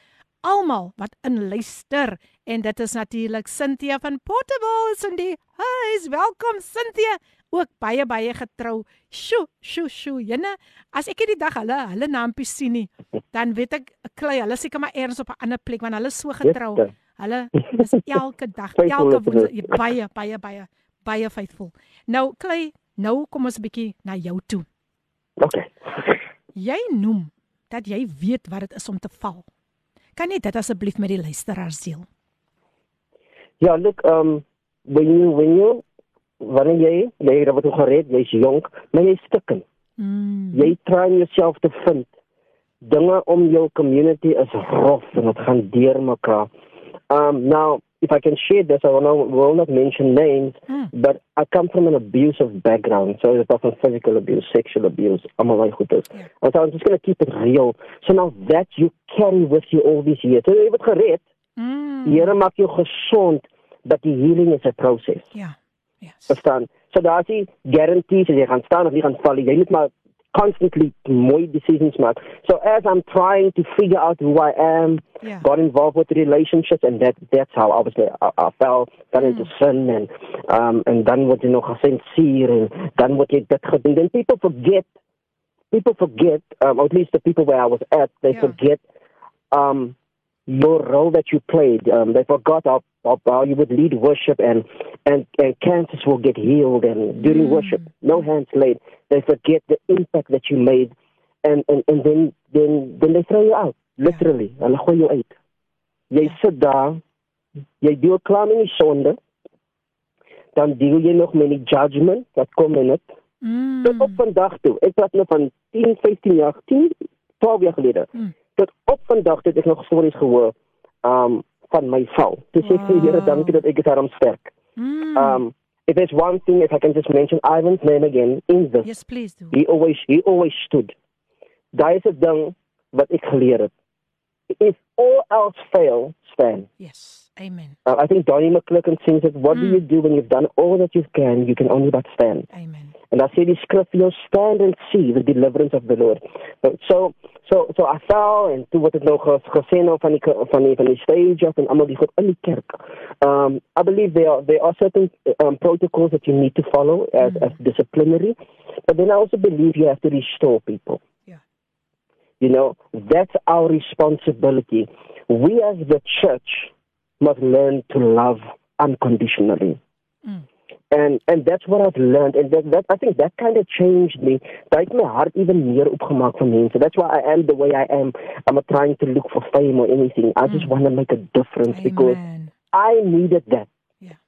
Speaker 1: almal wat inluister en dit is natuurlik Cynthia van Portables in die huis. Welkom Cynthia. Ook baie baie getrou. Sjoe, sjoe, sjoe. Jene, as ek hierdie dag hulle hulle naampies sien nie, dan weet ek klei, hulle seker maar eers op 'n ander plek want hulle is so getrou. Hulle is elke dag, elke woensdag baie baie baie baie faithful. Nou klei, nou kom ons 'n bietjie na jou toe.
Speaker 2: Okay.
Speaker 1: Jy noem dat jy weet wat dit is om te val. Kan jy dit asseblief met die luisteraars deel?
Speaker 2: Ja, look, um when you when you wanneer jy jy het wat gered, jy's jonk, maar jy's stikken.
Speaker 1: Mm.
Speaker 2: Jy try om jouself te vind. Dinge om jou community is rof en dit gaan deurmekaar. Um now if I can share this, I will not, will not mention names,
Speaker 1: Mm.
Speaker 2: but I come from an abusive background. So it's often physical abuse, sexual abuse, allemaal like goed is.
Speaker 1: Yeah.
Speaker 2: And so I'm just going to keep it real. So now that you carry with you all these years, so jy word gered,
Speaker 1: Mm.
Speaker 2: Here maak jou gesond, but die healing is a process.
Speaker 1: Yeah. Yes.
Speaker 2: Verstaan? So daar's nie guarantees as jy gaan staan of jy gaan val. nie. Jy moet maar constantly mooi decisions maak. So as I'm trying to figure out who I am,
Speaker 1: Ja.
Speaker 2: got involved with relationships and that that's how obviously I, I fell got into sin and um and dan word jy nog gesensuur en dan word jy dit gedoen. Then people forget people forget um, or at least the people where I was at they
Speaker 1: Yeah.
Speaker 2: forget um your role that you played. Um, they forgot how, how, how you would lead worship and, and, and cancers will get healed and during
Speaker 1: Mm.
Speaker 2: worship, no hands laid. They forget the impact that you made and, and, and then, then, then they throw you out, literally. Hulle gooi jou uit. Jy
Speaker 1: Ja.
Speaker 2: sit daar, jy deel klaar met die sonde, dan deel jy nog met die judgment wat kom in dit.
Speaker 1: Mm.
Speaker 2: Tot op vandag toe. Ek praat nou van 10, 15 jaar, 10, 12 jaar gelede.
Speaker 1: Mm.
Speaker 2: Tot op vandag het ek nog stories gehoor um van my val. Dis ek sê Here,
Speaker 1: Wow.
Speaker 2: dankie dat ek dit daarom sterk.
Speaker 1: Mm.
Speaker 2: Um if there's one thing if I can just mention Ivan's name again in this.
Speaker 1: yes, please do.
Speaker 2: He always he always stood. Daai is 'n ding wat ek geleer het. If all else fail, stand.
Speaker 1: Yes. Amen.
Speaker 2: Uh, I think Donnie McClurkin sings it, what do
Speaker 1: Mm.
Speaker 2: you do when you've done all that you can, you can only but stand.
Speaker 1: Amen.
Speaker 2: Dan sê die skrif vir jou stand and see the deliverance of the Lord. So so so, I fell en toe word dit nou ges- gesê nou van die van die van die stage af en almal die goed in die kerk. Um I believe there are there are certain um, protocols that you need to follow as
Speaker 1: Mhm.
Speaker 2: as disciplinary, but then I also believe you have to restore people.
Speaker 1: Yeah.
Speaker 2: You know, that's our responsibility. We as the church must learn to love unconditionally.
Speaker 1: Mm.
Speaker 2: And and that's what I've learned and that, that I think that kind of changed me. Het my hart even meer oopgemaak vir mense. That's why I am the way I am. I'm not trying to look for fame or anything. I just want to make a difference because I needed that
Speaker 1: Yeah.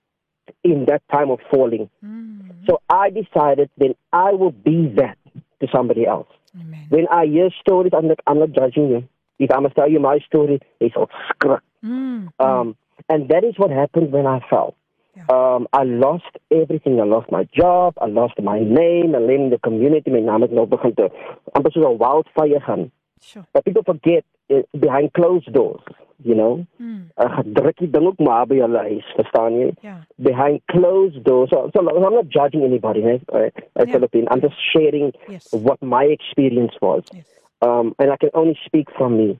Speaker 2: in that time of falling.
Speaker 1: Mm.
Speaker 2: So I decided then I will be that to somebody else.
Speaker 1: Amen.
Speaker 2: When I hear stories, I'm not, I'm not judging you. If I must tell you my story, it's all skrik.
Speaker 1: Mm.
Speaker 2: Um, and that is what happened when I fell.
Speaker 1: Yeah.
Speaker 2: Um, I lost everything. I lost my job. I lost my name. I in the community. My naam het nou begin te amper soos 'n wildfire gaan.
Speaker 1: Sure.
Speaker 2: But people forget uh, behind closed doors, you know.
Speaker 1: Mm.
Speaker 2: Uh, gedruk die ding ook maar by hulle huis, verstaan jy?
Speaker 1: Yeah.
Speaker 2: Behind closed doors. So, so I'm not judging anybody, né? Uh,
Speaker 1: Yeah.
Speaker 2: Philippine. I'm just sharing
Speaker 1: Yes.
Speaker 2: what my experience was.
Speaker 1: Yes.
Speaker 2: Um, and I can only speak from me.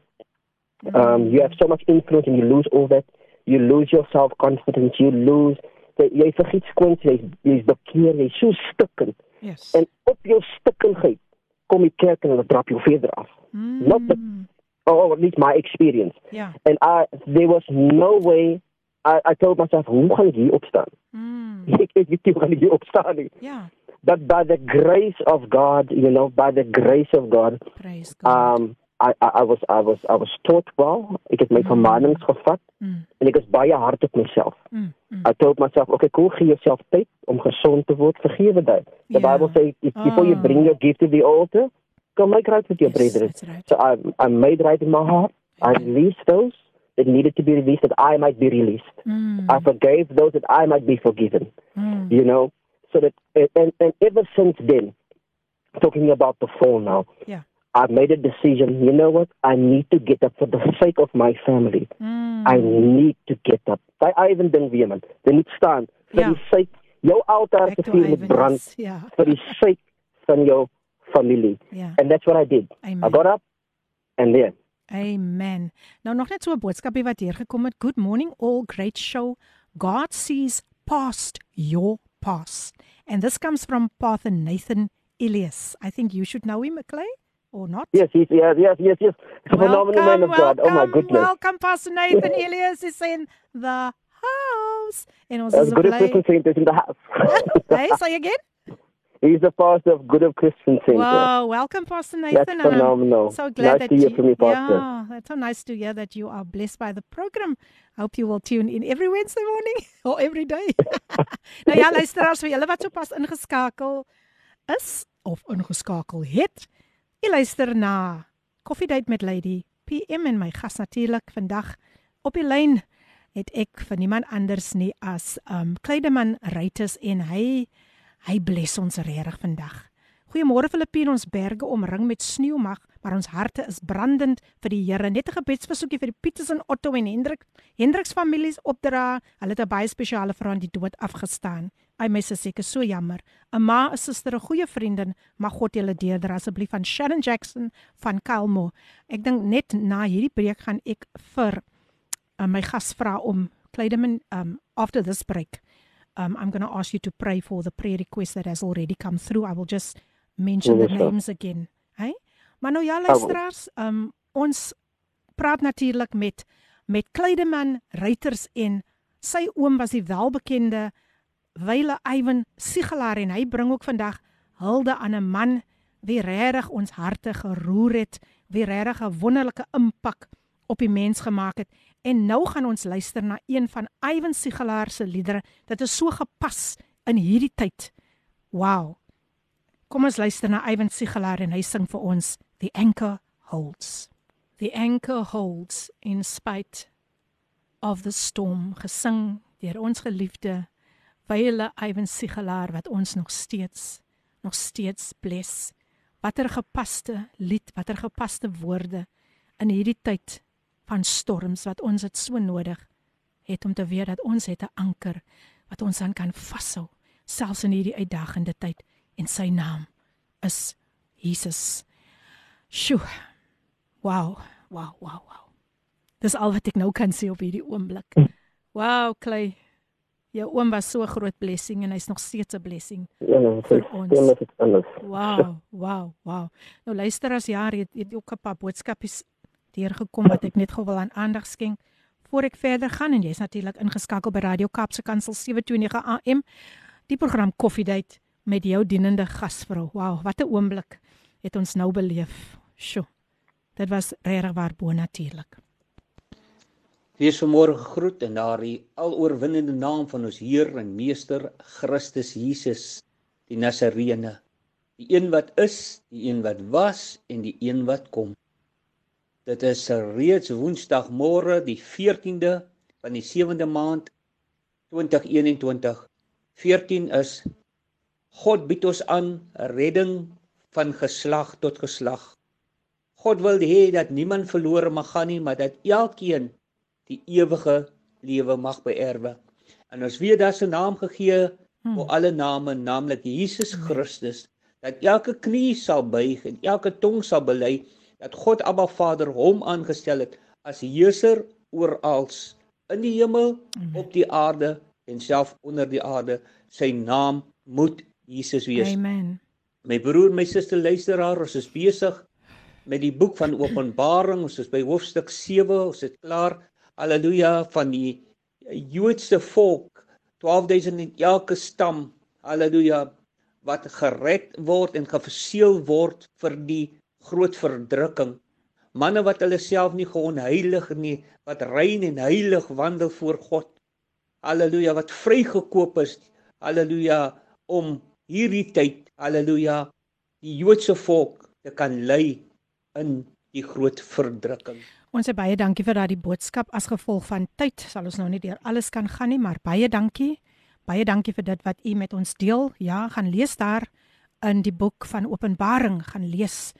Speaker 1: Mm.
Speaker 2: Um, you have so much influence and you lose all that. You lose your self confidence. You lose. The, jy vergiet skoons jy's jy's bekeer, jy's so stikken.
Speaker 1: Yes.
Speaker 2: En op jou stikkenheid kom die kerk en hulle drap jou verder af. not the-
Speaker 1: Mm.
Speaker 2: Or at least my experience.
Speaker 1: Yeah.
Speaker 2: And I there was no way I, I told myself, hoe gaan ek hier opstaan?
Speaker 1: Mm.
Speaker 2: Ek ek weet nie hoe gaan ek hier opstaan nie.
Speaker 1: Yeah.
Speaker 2: But by the grace of God, you know, by the grace of God,
Speaker 1: Praise God.
Speaker 2: um I, I I was I was I was taught well. Ek het my vermaanings gevat
Speaker 1: Mm.
Speaker 2: en ek is baie hard op myself.
Speaker 1: Mm. Mm.
Speaker 2: I told myself, okay, cool, gee jouself tyd om gesond te word. Vergewe dit. The
Speaker 1: Ja.
Speaker 2: Bible says if, before you
Speaker 1: Ah.
Speaker 2: bring your gift to the altar, go make right with your
Speaker 1: Yes,
Speaker 2: brethren.
Speaker 1: right.
Speaker 2: So I I made right in my heart. I released those that needed to be released that I might be released.
Speaker 1: Mm.
Speaker 2: I forgave those that I might be forgiven.
Speaker 1: Mm.
Speaker 2: You know, so that and and ever since then, talking about the fall now,
Speaker 1: Yeah.
Speaker 2: I've made a decision. You know what? I need to get up for the sake of my family.
Speaker 1: Mm.
Speaker 2: I need to get up. Sy Ivan ding weer man. Jy moet staan vir
Speaker 1: Ja.
Speaker 2: die sake jou altaar te
Speaker 1: to
Speaker 2: vuur
Speaker 1: Ivan,
Speaker 2: brand.
Speaker 1: Yeah.
Speaker 2: vir die sake van jou familie.
Speaker 1: Yeah.
Speaker 2: And that's what I did.
Speaker 1: Amen.
Speaker 2: I got up and there.
Speaker 1: Amen. Nou nog net so 'n boodskapie wat hier gekom het. Good morning all great show. God sees past your past. And this comes from Pastor Nathan Elias. I think you should know him, Clay, or not?
Speaker 2: Yes, yes, yes, yes, yes, yes. A phenomenal man of God. Oh my
Speaker 1: welcome,
Speaker 2: goodness.
Speaker 1: Welcome Pastor Nathan Elias is in the house. En ons
Speaker 2: As
Speaker 1: is
Speaker 2: good. Christian Center in the house.
Speaker 1: Hey, say again?
Speaker 2: He's the pastor of Good of Christian Center.
Speaker 1: Wow, welcome Pastor Nathan.
Speaker 2: That's
Speaker 1: and I'm
Speaker 2: phenomenal.
Speaker 1: So glad
Speaker 2: nice
Speaker 1: that
Speaker 2: to hear
Speaker 1: you,
Speaker 2: from you, Pastor.
Speaker 1: Yeah, that's so nice to hear that you are blessed by the program. I hope you will tune in every Wednesday morning or every day. nou ja, luisteraars, vir julle wat sopas ingeskakel is of ingeskakel het. Jy luister na Coffee Date met Lady PM en my gas natuurlik vandag op die lyn het ek vir niemand anders nie as um Kleideman Rytes en hy hy bless ons regtig vandag. Goeiemôre Filippine, ons berge omring met sneeu mag, maar ons harte is brandend vir die Here. Net 'n gebedsversoekie vir die Pieters en Otto en Hendrik, Hendriks families opdra. Hulle het 'n baie spesiale aan die dood afgestaan. Ai my sussie, ek is so jammer. 'n Ma, 'n suster, 'n goeie vriendin, mag God julle deurdra asseblief van Sharon Jackson van Kalmo. Ek dink net na hierdie breek gaan ek vir uh, my gas vra om Kleideman um after this break um I'm going to ask you to pray for the prayer request that has already come through. I will just mention the
Speaker 2: Yes, sir.
Speaker 1: names again. Hey? Maar nou ja luisteraars, um ons praat natuurlik met met Kleideman Ruiters en sy oom was die welbekende Wyle Iwan Sigelaar en hy bring ook vandag hulde aan 'n man wie regtig ons harte geroer het, wie regtig 'n wonderlike impak op die mens gemaak het. En nou gaan ons luister na een van Iwan Sigelaar se liedere. Dit is so gepas in hierdie tyd. Wow. Kom ons luister na Iwan Sigelaar en hy sing vir ons The Anchor Holds. The Anchor Holds in spite of the storm gesing deur ons geliefde Wyle Iwan Sigelaar wat ons nog steeds nog steeds bless. Watter gepaste lied, watter gepaste woorde in hierdie tyd van storms wat ons dit so nodig het om te weet dat ons het 'n anker wat ons aan kan vashou selfs in hierdie uitdagende tyd en sy naam is Jesus. Sjoe. Wow, wow, wow, wow. Dis al wat ek nou kan sê op hierdie oomblik. Wow, Clay Jou oom was so 'n groot blessing en hy's nog steeds 'n blessing.
Speaker 2: Ja, nee,
Speaker 1: Vir
Speaker 2: vir
Speaker 1: ons.
Speaker 2: ons. Dit anders.
Speaker 1: Wow, wow, wow. Nou luister as jaar het, het ook 'n paar boodskapies deurgekom wat ek net gou wil aan aandag skenk voor ek verder gaan en jy's natuurlik ingeskakel by Radio Kaapse Kansel 729 AM. Die program Koffiedייט met jou dienende gasvrou. Wow, wat 'n oomblik het ons nou beleef. Sjoe. Dit was regtig waar bo natuurlik.
Speaker 8: Wees vanmôre gegroet in daardie aloorwinnende naam van ons Heer en Meester Christus Jesus, die Nasareene, die een wat is, die een wat was en die een wat kom. Dit is reeds Woensdagmôre, die 14de van die 7de maand 2021. 14 is God bied ons aan redding van geslag tot geslag. God wil hê dat niemand verlore mag gaan nie, maar dat elkeen die ewige lewe mag beerwe. En ons weet daar 'n naam gegee hmm. vir alle name, naamlik Jesus Christus, dat elke knie sal buig en elke tong sal bely dat God Abba Vader hom aangestel het as heerser oor als in die hemel, op die aarde en self onder die aarde. Sy naam moet Jesus wees.
Speaker 1: Amen.
Speaker 8: My broer, my suster luisteraar, ons is besig met die boek van Openbaring. Ons is by hoofstuk 7. Ons het klaar. Halleluja van die Joodse volk, 12000 in elke stam. Halleluja wat gered word en geverseël word vir die groot verdrukking. Manne wat hulle self nie geonheilig nie, wat rein en heilig wandel voor God. Halleluja wat vrygekoop is. Halleluja om hierdie tyd, haleluja, die Joodse volk te kan lei in die groot verdrukking.
Speaker 1: Ons sê baie dankie vir daardie boodskap as gevolg van tyd sal ons nou nie deur alles kan gaan nie, maar baie dankie. Baie dankie vir dit wat u met ons deel. Ja, gaan lees daar in die boek van Openbaring, gaan lees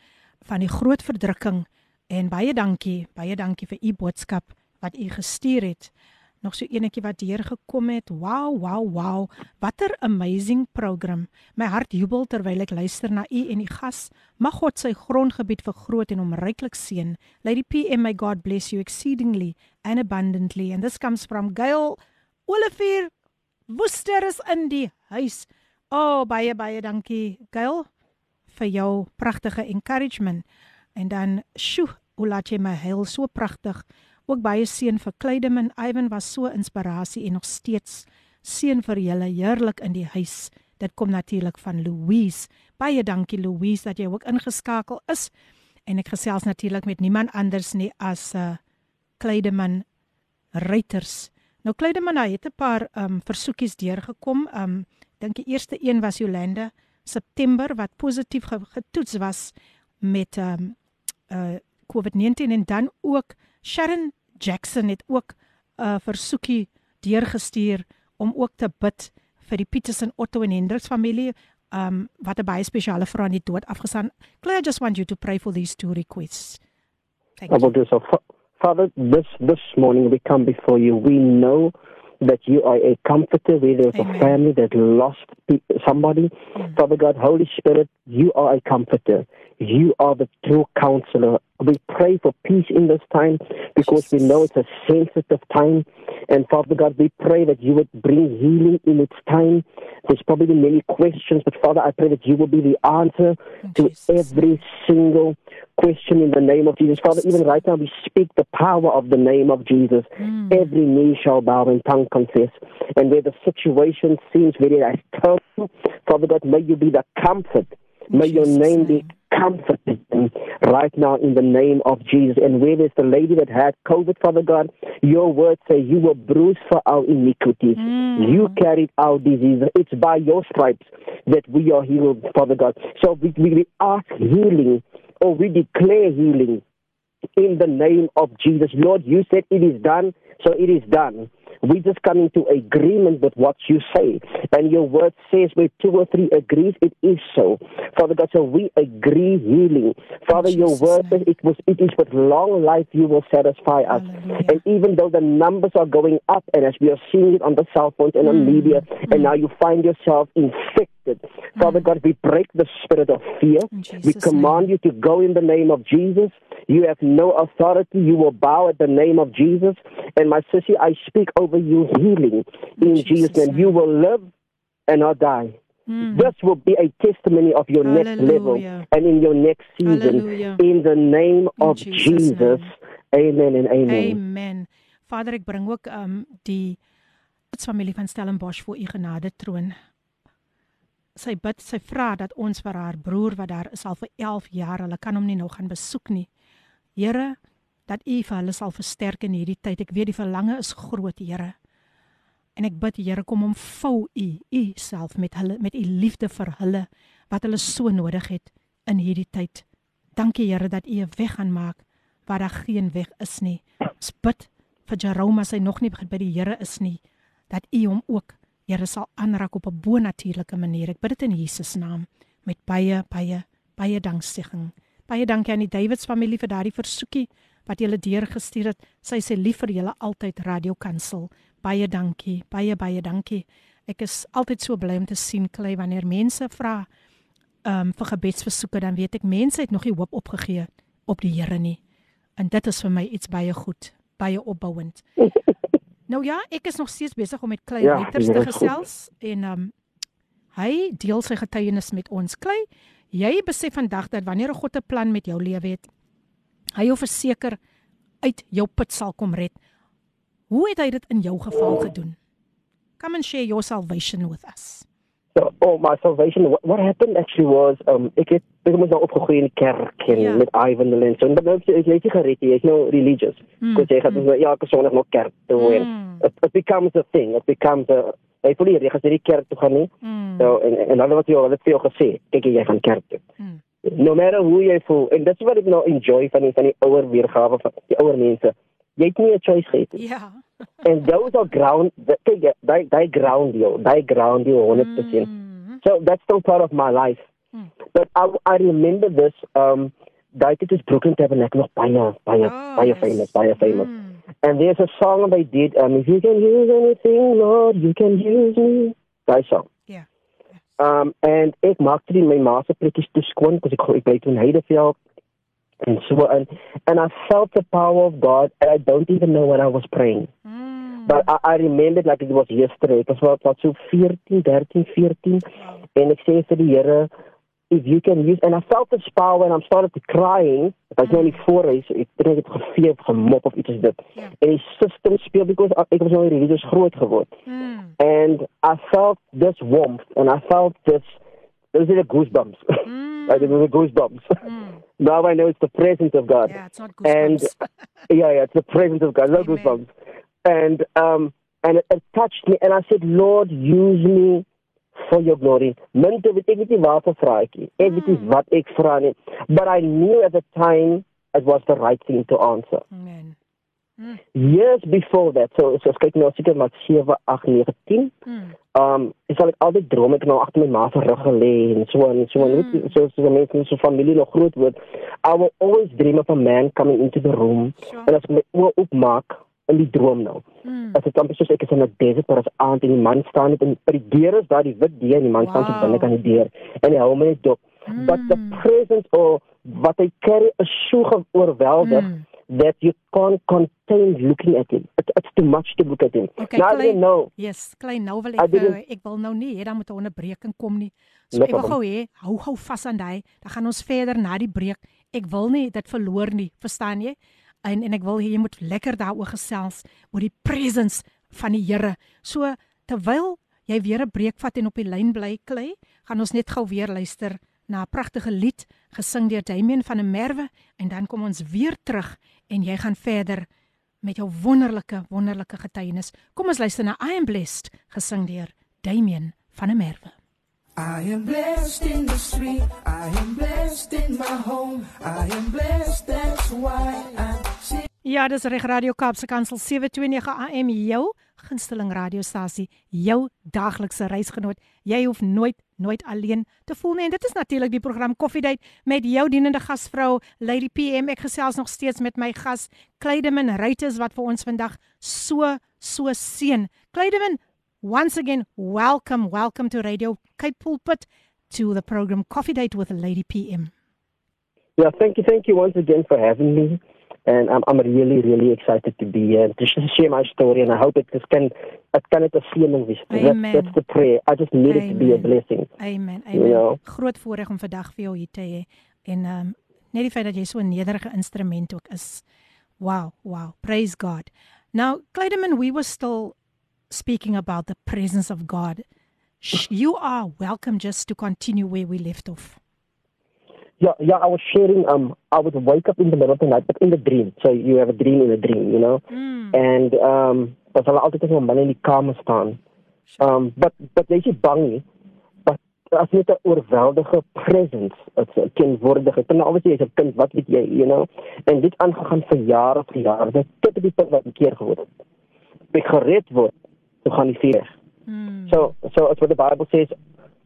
Speaker 1: van die groot verdrukking en baie dankie, baie dankie vir u boodskap wat u gestuur het nog so enetjie wat hier gekom het. Wow, wow, wow. Watter amazing program. My hart jubel terwyl ek luister na u en u gas. Mag God sy grondgebied vergroot en hom ryklik seën. Lady PM, may God bless you exceedingly and abundantly. And this comes from Gail Olivier Woester is in die huis. Oh, baie baie dankie Gail vir jou pragtige encouragement. En dan, sjoe, hoe laat jy my heel so pragtig Ook baie seën vir Clydeman Ivan was so inspirasie en nog steeds seën vir julle heerlik in die huis. Dit kom natuurlik van Louise. Baie dankie Louise dat jy ook ingeskakel is. En ek gesels natuurlik met niemand anders nie as uh Clydeman Reuters. Nou Clydeman het 'n paar um versoekies deurgekom. Um dink die eerste een was Jolande September wat positief getoets was met um uh COVID-19 en dan ook Sharon Jackson het ook 'n uh, versoekie deurgestuur om ook te bid vir die Petersen Otto en Hendriks familie um wat 'n baie spesiale vrou aan die dood afgesaan. Claire just want you to pray for these two requests.
Speaker 2: Thank you. Do so. Father, this this morning we come before you. We know that you are a comforter where there's Amen. a family that lost somebody. Mm. Father God, Holy Spirit, you are a comforter. You are the true counselor. We pray for peace in this time because Jesus. we know it's a sensitive time. And Father God, we pray that you would bring healing in its time. There's probably many questions, but Father, I pray that you will be the answer to every single question in the name of Jesus. Father, even right now we speak the power of the name of Jesus. Mm. Every knee shall bow and tongue confess. And where the situation seems very tough, Father God, may you be the comfort. May your name be comforted right now in the name of Jesus. And where there's the lady that had COVID, Father God, your word say you were bruised for our iniquities. Mm. You carried our diseases. It's by your stripes that we are healed, Father God. So we, we ask healing or we declare healing in the name of Jesus. Lord, you said it is done, so it is done. We just come into agreement with what you say. And your word says where two or three agrees, it is so. Father God, so we agree healing. Father, your word says it was it is with long life you will satisfy us. Hallelujah. And even though the numbers are going up and as we are seeing it on the cell phones and mm. on media, mm. and now you find yourself Mm. Father God, we break the spirit of fear. We command name. you to go in the name of Jesus. You have no authority. You will bow at the name of Jesus. And my sissy, I speak over you healing in Jesus' name. You will live and not die. Mm. This will be a testimony of your Hallelujah. next level and in your next season. Hallelujah. In the name in of Jesus. Jesus. Amen and amen.
Speaker 1: Amen. Vader, ek bring ook um die familie van Stellenbosch voor u genade troon. Sy bid, sy vra dat ons vir haar broer wat daar is al vir 11 jaar, hulle kan hom nie nou gaan besoek nie. Here, dat U vir hulle sal versterk in hierdie tyd. Ek weet die verlange is groot, Here. En ek bid Here kom om vou U, U self met hulle met U liefde vir hulle wat hulle so nodig het in hierdie tyd. Dankie Here dat U 'n weg gaan maak waar daar geen weg is nie. Ons bid vir Jerome as hy nog nie by die Here is nie, dat U hom ook Here sal aanraak op 'n bonatuurlike manier. Ek bid dit in Jesus naam met baie baie baie danksegging. Baie dankie aan die Davids familie vir daardie versoekie wat julle deurgestuur het. Sy sê lief vir julle altyd Radio Kansel. Baie dankie. Baie baie dankie. Ek is altyd so bly om te sien klei wanneer mense vra um vir gebedsversoeke dan weet ek mense het nog nie hoop opgegee op die Here nie. En dit is vir my iets baie goed, baie opbouend. nou ja, ek is nog steeds besig om met Klei
Speaker 2: Ja,
Speaker 1: Reuters
Speaker 2: dit
Speaker 1: te
Speaker 2: is goed.
Speaker 1: gesels en um hy deel sy getuienis met ons. Klei, jy besef vandag dat wanneer God 'n plan met jou lewe het, hy jou verseker uit jou put sal kom red. Hoe het hy dit in jou geval gedoen? Come and share your salvation with us.
Speaker 2: So, oh, my salvation. What, what happened actually was, um, ik heb, ik was nou opgegroeid in de kerk en
Speaker 1: Ja.
Speaker 2: met Ivan en zo. En dan heb je, ik weet je gered, je is nou religious.
Speaker 1: Mm,
Speaker 2: Dus je gaat dus nou elke zondag nog kerk toe. En
Speaker 1: Mm,
Speaker 2: it, it becomes a thing. It becomes a, jy voel jy gaan nie kerk toe gaan nie.
Speaker 1: mm,
Speaker 2: So, en en dan wat jy al het veel gesê, kyk jy gaan kerk toe.
Speaker 1: mm.
Speaker 2: No matter hoe jy voel. En dis wat ek nou enjoy van die van die ouer weergawe van die ouer mense. Jy het nie 'n choice gehad nie.
Speaker 1: Ja.
Speaker 2: And those are ground kyk jy, daai daai ground jou, daai ground jou 100%.
Speaker 1: Mm,
Speaker 2: So that's still part of my life.
Speaker 1: Mm.
Speaker 2: But I, I remember this. Um, that it is Brooklyn Tabernacle, nog baie, baie,
Speaker 1: Oh,
Speaker 2: baie
Speaker 1: yes.
Speaker 2: famous, baie famous.
Speaker 1: mm.
Speaker 2: And there's a song they did. Um, if you can use anything, Lord, you can use me. That song.
Speaker 1: Ja.
Speaker 2: Um, and ek maakte die my ma se plekkies toe skoon, because ek ek bly toe in Heideveld. And so and and I felt the power of God, and I don't even know what I was praying.
Speaker 1: Mm.
Speaker 2: But I, I remembered like it was yesterday. It was wat wat so 14, 13, 14. En ek sê vir die Here, if you can use and I felt this power and I started to crying. Ek was nou nie voor hy so ek dink dit gevee of gemop of iets is dit.
Speaker 1: Ja.
Speaker 2: En die system speel because ek was nou in religious groot geword.
Speaker 1: Mm.
Speaker 2: And I felt this warmth and I felt this those are the goosebumps.
Speaker 1: Mm.
Speaker 2: Was the goosebumps.
Speaker 1: Mm.
Speaker 2: now I know it's the presence of God.
Speaker 1: Yeah, it's not
Speaker 2: And yeah, yeah, it's the presence of God. No
Speaker 1: Amen.
Speaker 2: goosebumps. And um and it, it touched me and I said, Lord, use me for your glory. Munte weet ek nie waar vir vraatjie. Ek weet nie wat ek vra nie. But I knew at the time it was the right thing to answer.
Speaker 1: Amen. Mm.
Speaker 2: Years before that, so so kyk nou seker maar 7, 8, 9, 10.
Speaker 1: Mm.
Speaker 2: Um, ek sal ek altyd droom ek nou agter my ma se rug gelê en so en so en
Speaker 1: Mm.
Speaker 2: so so so mense in so familie nog groot word. I will always dream of a man coming into the room
Speaker 1: Sure.
Speaker 2: en as my oë oopmaak in die droom nou.
Speaker 1: Mm.
Speaker 2: As dit amper soos ek is in 'n desert maar as aand en die man staan net in by die deur is daar die wit deur en die man wow. staan so binne aan die deur en hy hou my net dop. Mm. But the
Speaker 1: Mm.
Speaker 2: presence of wat hy carry is so oorweldig
Speaker 1: Mm.
Speaker 2: That you can't contain looking at him. It, it's too much to look at him.
Speaker 1: Okay,
Speaker 2: now didn't know.
Speaker 1: Yes, klein nou wil ek
Speaker 2: didn't-
Speaker 1: ek wil nou nie hê dan moet 'n onderbreking kom nie. So
Speaker 2: No
Speaker 1: ek wil gou hê hou hou vas aan daai. Dan gaan ons verder na die breek. Ek wil nie dit verloor nie, verstaan jy? En en ek wil hê jy moet lekker daaroor gesels oor die presence van die Here. So terwyl jy weer 'n breek vat en op die lyn bly klei, gaan ons net gou weer luister na 'n pragtige lied gesing deur Damian van der Merwe en dan kom ons weer terug en jy gaan verder met jou wonderlike wonderlike getuienis. Kom ons luister na I am blessed gesing deur Damian van der Merwe.
Speaker 9: I am blessed in the street. I am blessed in my home. I am blessed, that's why I'm singing.
Speaker 1: Ja, dis reg Radio Kaapse Kansel 729 AM jou gunsteling radiostasie, jou daaglikse reisgenoot. Jy hoef nooit nooit alleen te voel nie. En dit is natuurlik die program Koffiedייט met jou dienende gasvrou Lady PM. Ek gesels nog steeds met my gas Kleideman Ruites wat vir ons vandag so so seën. Kleideman, once again, welcome, welcome to Radio Cape Pulpit to the program Coffee Date with Lady PM.
Speaker 2: Yeah, thank you, thank you once again for having me. And I'm, I'm really, really excited to be here to sh- share my story. And I hope it just can, it can it a sealing this.
Speaker 1: Amen.
Speaker 2: That's, that's the prayer. I just need it to be a
Speaker 1: Amen.
Speaker 2: blessing.
Speaker 1: Amen. Amen.
Speaker 2: Ja.
Speaker 1: Groot voorreg om vandag vir jou hier te hê. En um, net die feit dat jy so 'n nederige instrument ook is. Wow, wow. Praise God. Now, Clydeman, we were still speaking about the presence of God. you are welcome just to continue where we left off.
Speaker 2: Yeah, yeah, I was sharing. Um, I would wake up in the middle of the night, but in the dream. So you have a dream in a dream, you know.
Speaker 1: Mm.
Speaker 2: And um, dat hulle altyd as 'n man in die kamer staan. Um, but but jy is bang nie. But as net 'n oorweldige presence, 'n teenwoordigheid. En obviously jy's 'n kind, wat weet jy, you know. En dit aangegaan vir jare vir jare. Dit tot op die punt wat 'n keer geword het. Ek gered word, toe gaan die vuur.
Speaker 1: Mm.
Speaker 2: So, so as what the Bible says,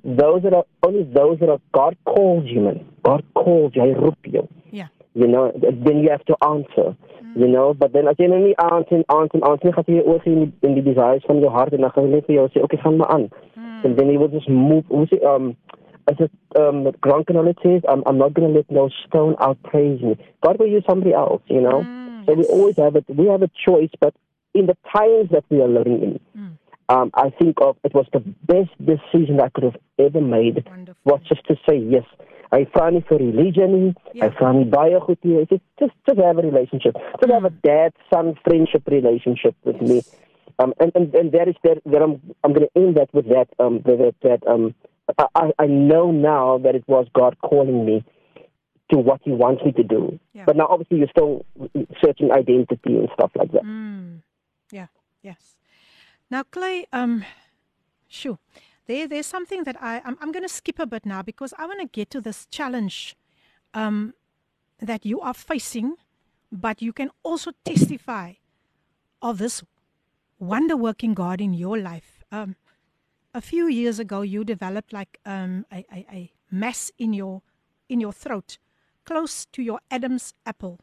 Speaker 2: those that are only those that are God calls you, man. God calls you, hy roep jou.
Speaker 1: Yeah.
Speaker 2: You know, then you have to answer. You know, but then as jy nou nie answer en answer en answer, nie, gaan jy oor in die, in die desires van jou hart en dan gaan jy net vir jou sê, okay, gaan maar aan. And then he will just move. Hoe sê, um, as it, um, Grant Cannoli says, I'm, I'm not going to let no stone outpraise me. God will use somebody else, you know. so we always have it. We have a choice, but in the times that we are living in, um, I think of it was the best decision I could have ever made was just to say yes. I vra nie vir religion nie. I vra nie baie goed nie. It's Just just have a relationship. Just have a dad son friendship relationship with me. Um, and, and and that is that, that I'm I'm going to end that with that um that that, that um I I- know now that it was God calling me to what He wants me to do. But now obviously you're still searching identity and stuff like that.
Speaker 1: Mm. Yeah, yes. Now, Clay, um, shoo, there, there's something that I, I'm, I'm going to skip a bit now because I want to get to this challenge um, that you are facing, but you can also testify of this wonder working God in your life. Um, a few years ago, you developed like um, a, a, a mass in your in your throat, close to your Adam's apple,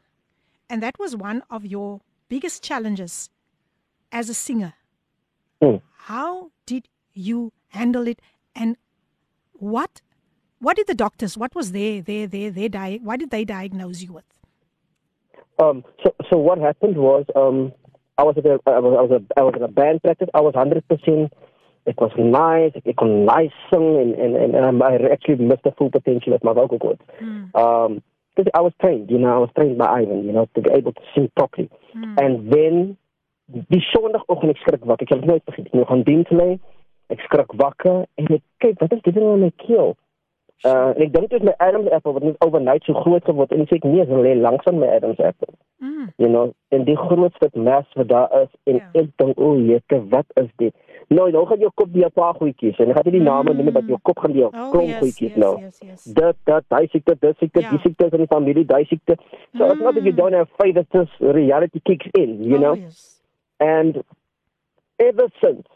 Speaker 1: and that was one of your biggest challenges as a singer.
Speaker 2: Mm.
Speaker 1: How did you handle it, and what what did the doctors? What was their their their their di- What did they diagnose you with?
Speaker 2: Um, so, so what happened was, um, I was at a, I was, I was, a, I was in a band practice. I was hundred percent. It was nice. It was nice sing, and and and, and um, I actually missed the full potential of my vocal cords. Um, because I was trained, you know, I was trained by Ivan, you know, to be able to sing properly. And then die Sondagoggend ek skrik wakker. Ek dit nooit nie. Ek gaan diens lê. Ek skrik wakker en ek kyk, wat is dit nou in my keel? Uh, en ek dink dit is my Adam's apple wat net overnight so groot geword en ek sê ek nee, dit lê langs aan my Adam's apple. You know, en die grootste mes wat daar is en ek dink, o, jette, wat is dit? Nou, nou gaan jou kop die paar goedjies en ek gaan nie die name noem nie, maar jou kop gaan die
Speaker 1: Oh,
Speaker 2: klomp
Speaker 1: yes,
Speaker 2: goedjies
Speaker 1: yes,
Speaker 2: nou.
Speaker 1: yes, yes.
Speaker 2: Dit, dat, hy siekte, dit siekte, die siekte is in die familie, die siekte. So it's not that you don't have faith, it's just reality kicks in, you know? And ever since,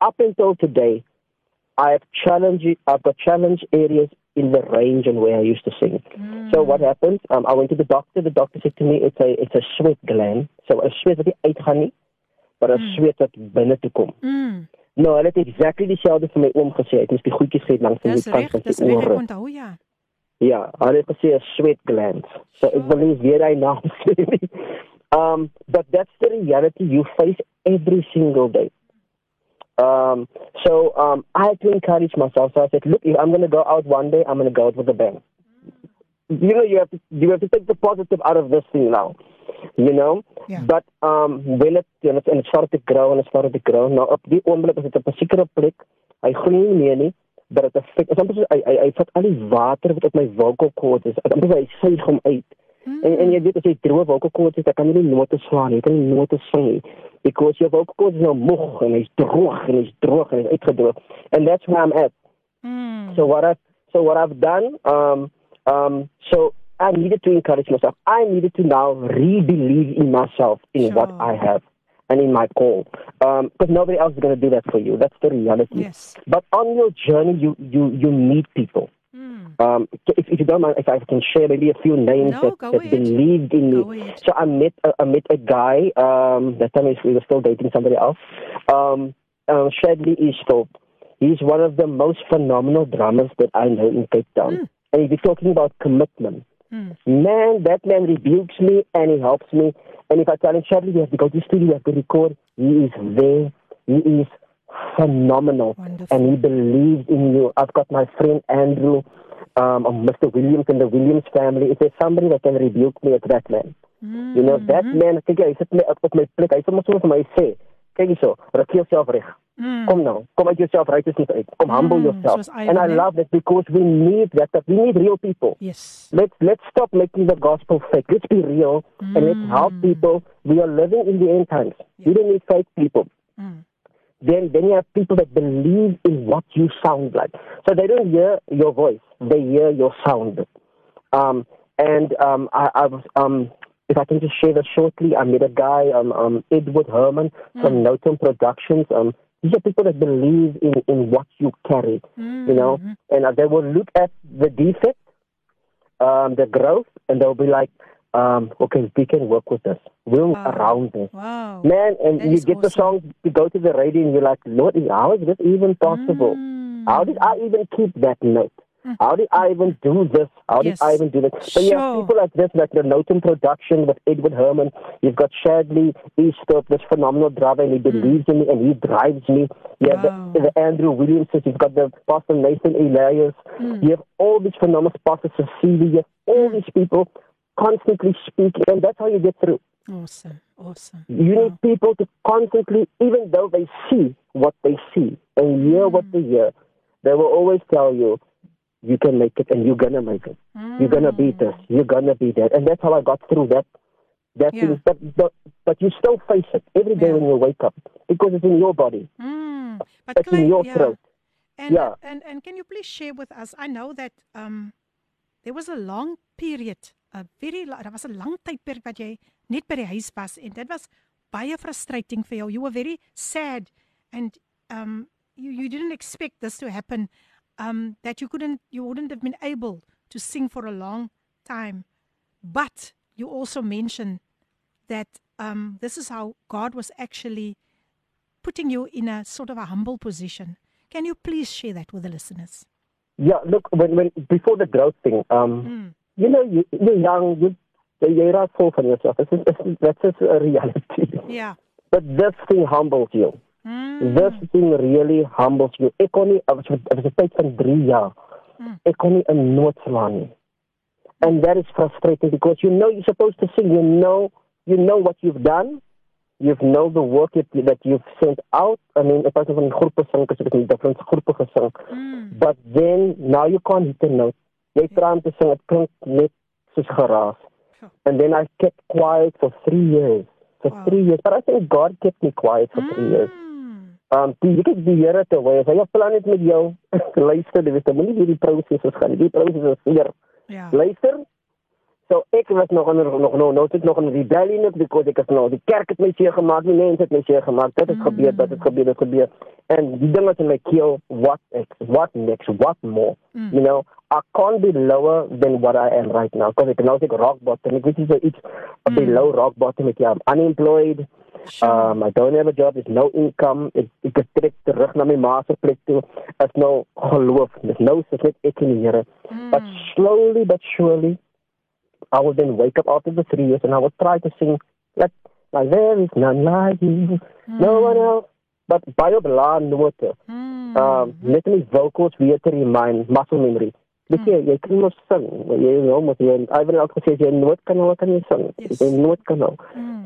Speaker 2: up until today, I have challenged, I've got challenge areas in the range and where I used to sing. So what happened? Um, I went to the doctor. The doctor said to me, it's a, it's a sweat gland. So 'n sweat wat nie uitgaan nie, maar 'n sweat wat binne toe kom.
Speaker 1: Mm.
Speaker 2: Nou, hulle het exactly dieselfde vir my oom gesê. Ek moes die goedjies gee langs die
Speaker 1: Dis
Speaker 2: kant
Speaker 1: reg,
Speaker 2: van
Speaker 1: dis
Speaker 2: die
Speaker 1: reg, ek
Speaker 2: ore.
Speaker 1: onthou ja.
Speaker 2: Ja, hulle het gesê 'n sweat gland. So ek wil nie weer hy naam sê nie. Um, but that's the reality you face every single day. Um, so um, I had to encourage myself. So I said, look, if I'm going to go out one day, I'm going to go out with a bang. You know, you have to you have to take the positive out of this thing now. You know,
Speaker 1: Yeah.
Speaker 2: but um, when it and it, and it started to grow and it started to grow. Nou op die oomblik is dit op 'n sekere plek. Hy groei nie meer nie. Dat dit amper so hy hy hy vat al die water wat op my vocal cords is. Amper so hy suig hom uit. En en jy weet as jy vocal cords het, dan kan jy nie note slaan nie. Jy kan nie note sing nie. Because your vocal cords is nou moeg en hy's droog en hy's droog en hy's uitgedroog. And that's where I'm at. So what I so what I've done, um, um, so I needed to encourage myself. I needed to now re-believe in myself, in what I have, and in my call. Um, because nobody else is going to do that for you. That's the reality.
Speaker 1: Yes.
Speaker 2: But on your journey, you you you meet people. Um, if, if you don't mind, if I can share maybe a few names
Speaker 1: No,
Speaker 2: that, that believed in me.
Speaker 1: Ahead.
Speaker 2: So I met uh, I met a guy. Um, that time we were still dating somebody else. Um, uh, Shadley Easthope. He's one of the most phenomenal drummers that I know in Cape Town. And if you're talking about commitment, man, that man rebukes me and he helps me. And if I tell him, Shadley, you have to go to the studio, you have to record, he is there. He is phenomenal. And he believes in you. I've got my friend Andrew, um, Mr. Williams and the Williams family. If there's somebody that can rebuke me, it's that man. You know, that man, kyk hy sit my op my plek. Hy sê mos vir my sê, kyk hierso, raak jouself reg.
Speaker 1: Mm.
Speaker 2: Kom nou, kom uit jouself righteousness uit. Kom humble
Speaker 1: Mm,
Speaker 2: yourself.
Speaker 1: soos
Speaker 2: And I love that because we need that. that We need real people.
Speaker 1: Yes.
Speaker 2: Let's let's stop making the gospel fake. Let's be real and let's help
Speaker 1: Mm.
Speaker 2: people. We are living in the end times. We don't need fake people.
Speaker 1: Mm.
Speaker 2: Then then you have people that believe in what you sound like. So they don't hear your voice; they hear your sound. Um, and um, I, I was um, if I can just share this shortly, I met a guy, um, um, Edward Herman from Notum Productions. Um, these are people that believe in, in what you carry, you know, and uh, they will look at the defect, um, the growth, and they'll be like, um, okay, we can work with this. We're
Speaker 1: Wow.
Speaker 2: around this.
Speaker 1: Wow.
Speaker 2: Man, and
Speaker 1: That
Speaker 2: you get the
Speaker 1: awesome.
Speaker 2: song to go to the radio and you're like, Lord, how is this even possible?
Speaker 1: Mm.
Speaker 2: How did I even keep that note? How did I even do this? How
Speaker 1: Yes.
Speaker 2: did I even do that? So you have people like this, like the Noten production with Edward Herman. You've got Shadley Eastup, this phenomenal driver, and he believes in me and he drives me. You have
Speaker 1: Wow.
Speaker 2: the, the Andrew Williamson. You've got the Pastor Nathan Elias. You have all these phenomenal Pastor Cecilia. You have all these people constantly speaking, and that's how you get through.
Speaker 1: Awesome. Awesome.
Speaker 2: You need people to constantly, even though they see what they see and hear what they hear, they will always tell you, you can make it and you're going to make it. You're going to beat this. You're going to be that. And that's how I got through that. That
Speaker 1: Yeah.
Speaker 2: thing. But, but, but you still face it every day
Speaker 1: Yeah.
Speaker 2: when you wake up because it's in your body.
Speaker 1: Mm. But
Speaker 2: It's in your
Speaker 1: yeah.
Speaker 2: throat.
Speaker 1: And,
Speaker 2: Yeah.
Speaker 1: and and can you please share with us? I know that um there was a long period, a very daar was 'n lang tydperk wat jy net by die huis was en dit was baie frustrating vir jou. You were very sad and um you you didn't expect this to happen um that you couldn't you wouldn't have been able to sing for a long time. But you also mentioned that um this is how God was actually putting you in a sort of a humble position. Can you please share that with the listeners?
Speaker 2: Yeah, look, when, when before the growth thing, um,
Speaker 1: Mm.
Speaker 2: You know, you, you're young, you, you're not full from yourself. It's, it's, that's just a reality.
Speaker 1: Yeah.
Speaker 2: But this thing humbles you.
Speaker 1: Mm.
Speaker 2: This thing really humbles you. Ek kon nie, as as 'n tyd van 3 jaar. Ek kon nie 'n noot slaan nie. And that is frustrating because you know you're supposed to sing. You know, you know what you've done. You know the work that, that you've sent out. I mean, if I was in groepe sing, because ek in different groepe gesing.
Speaker 1: Mm.
Speaker 2: But then now you can't hit a note. Probeer om te sing, dit klink net soos geraas.
Speaker 1: Sure.
Speaker 2: And then I kept quiet for 3 years. For
Speaker 1: Wow.
Speaker 2: 3 years. But I think God kept me quiet for 3 years.
Speaker 1: Mm.
Speaker 2: Um, die ek die Here te wys. Hy het plan het met jou. Luister, jy weet, jy moenie hierdie proses gaan. nie. Die proses is seer.
Speaker 1: Ja.
Speaker 2: Luister. So ek was nog onder nog nog nou dit nog in rebellion ook because ek is nou die kerk het my seer gemaak, die mense het my seer gemaak. Dit het gebeur, dit het gebeur, dit het gebeur. En die ding wat in my keel, what next? What next? What more?
Speaker 1: Mm.
Speaker 2: You know, I can't be lower than what I am right now because ek rock bottom. Ek weet nie so iets below rock bottom If I'm unemployed.
Speaker 1: Sure.
Speaker 2: Um, I don't have a job. There's no income. Ek ek is trek terug na my ma se plek toe. Is nou geloof. Dis nou is net ek en die Here. But slowly but surely, I will then wake up after the three years and I will try to sing like, like there is none like you, no one else. But op lae note.
Speaker 1: Mm.
Speaker 2: Um, net my vocals weer te remind, muscle memory. Decía ella, no son, you know, mas yun, even ako siya, yun, what ka na, what ka
Speaker 1: na
Speaker 2: son, yun, what ka
Speaker 1: na.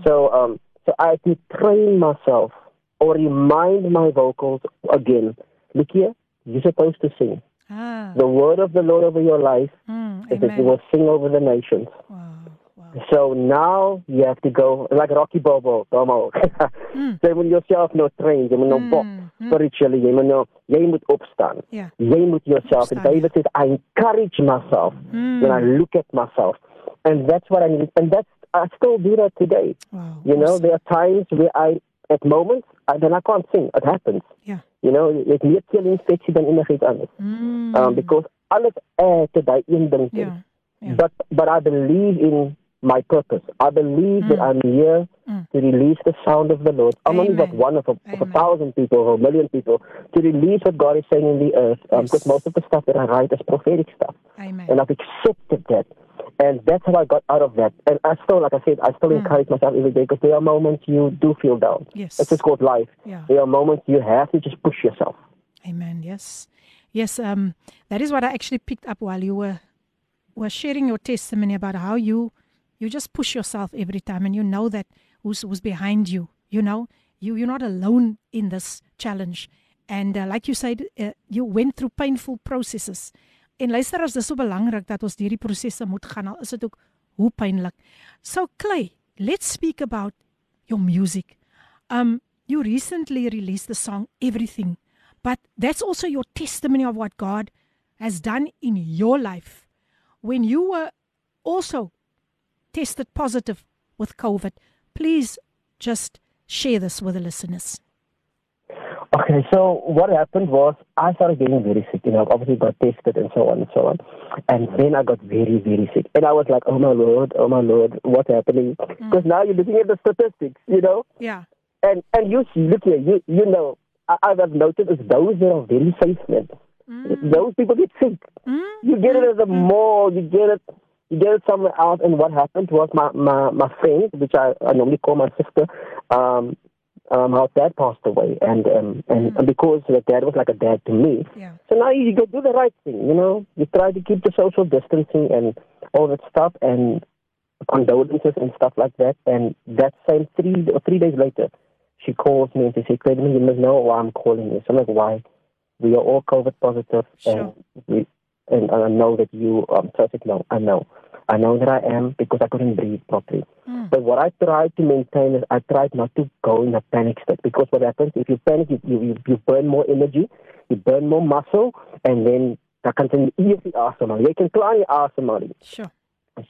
Speaker 2: So, um, so I had to train myself or remind my vocals again, look here, you're supposed to sing.
Speaker 1: Ah.
Speaker 2: The word of the Lord over your life
Speaker 1: mm,
Speaker 2: is that you will sing over the nations.
Speaker 1: Wow. Wow.
Speaker 2: So now you have to go like Rocky Bobo, almost.
Speaker 1: mm.
Speaker 2: Then when yourself no trained, you when no
Speaker 1: mm. box
Speaker 2: spiritually, jy moet nou jy moet opstaan.
Speaker 1: Ja.
Speaker 2: Jy moet yourself and
Speaker 1: Opstaan,
Speaker 2: David says I encourage myself
Speaker 1: Mm.
Speaker 2: when I look at myself. And that's what I need and that's I still do that today.
Speaker 1: Wow.
Speaker 2: You know,
Speaker 1: awesome.
Speaker 2: there are times where I at moments I then I can't sing. It happens.
Speaker 1: Yeah.
Speaker 2: You know, ek meer keelinfeksie dan enigiets anders.
Speaker 1: Mm.
Speaker 2: Um because alles add to daai een ding. toe.
Speaker 1: Ja. Ja.
Speaker 2: But but I believe in my purpose. I believe that I'm here
Speaker 1: Mm.
Speaker 2: to release the sound of the Lord. I'm only but one of a, of a thousand people or a million people to release what God is saying in the earth. Um,
Speaker 1: Yes.
Speaker 2: Because most of the stuff that I write is prophetic stuff,
Speaker 1: Amen.
Speaker 2: and I've accepted that. And that's how I got out of that. And I still, like I said, I still encourage myself every day because there are moments you do feel down.
Speaker 1: Yes.
Speaker 2: It's just called life.
Speaker 1: Yeah.
Speaker 2: There are moments you have to just push yourself.
Speaker 1: Amen. Yes. Yes, um that is what I actually picked up while you were were sharing your testimony about how you you just push yourself every time and you know that who's who's behind you, you know. you you're not alone in this challenge. And uh, like you said, uh, you went through painful processes. En luister as dis so belangrik dat ons hierdie prosesse moet gaan al is dit ook hoe pynlik. So Clay, let's speak about your music. Um you recently released the song Everything, but that's also your testimony of what God has done in your life when you were also tested positive with COVID. Please just share this with the listeners.
Speaker 2: Okay, so what happened was I started getting very sick. You know, obviously got tested and so on and so on. And then I got very, very sick. And I was like, oh my Lord, oh my Lord, what's happening? Because mm. now you're looking at the statistics, you know?
Speaker 1: Yeah.
Speaker 2: And and you look here, you you know, I, I've noticed is those that are very safe men. Mm. Those people get sick. Mm. You get it at the mall, you get it you get it somewhere else. And what happened was my, my, my friend, which I, I normally call my sister, um, um, our dad passed away, and um, and, mm. because the dad was like a dad to me,
Speaker 1: yeah.
Speaker 2: so now you go do the right thing, you know. You try to keep the social distancing and all that stuff, and condolences and stuff like that. And that same three or three days later, she calls me and she says, "Clayton, you must know why I'm calling you." So I'm like, "Why?" We are all COVID positive,
Speaker 1: sure.
Speaker 2: and we and I know that you. Um, so I "No, I know." I know that I am because I couldn't breathe properly.
Speaker 1: Mm.
Speaker 2: But what I tried to maintain is I tried not to go in a panic state because what happens if you panic, you, you, you burn more energy, you burn more muscle, and then kan jy eers die asemhaal. Jy kan klaar nie asemhaal nie.
Speaker 1: Sure.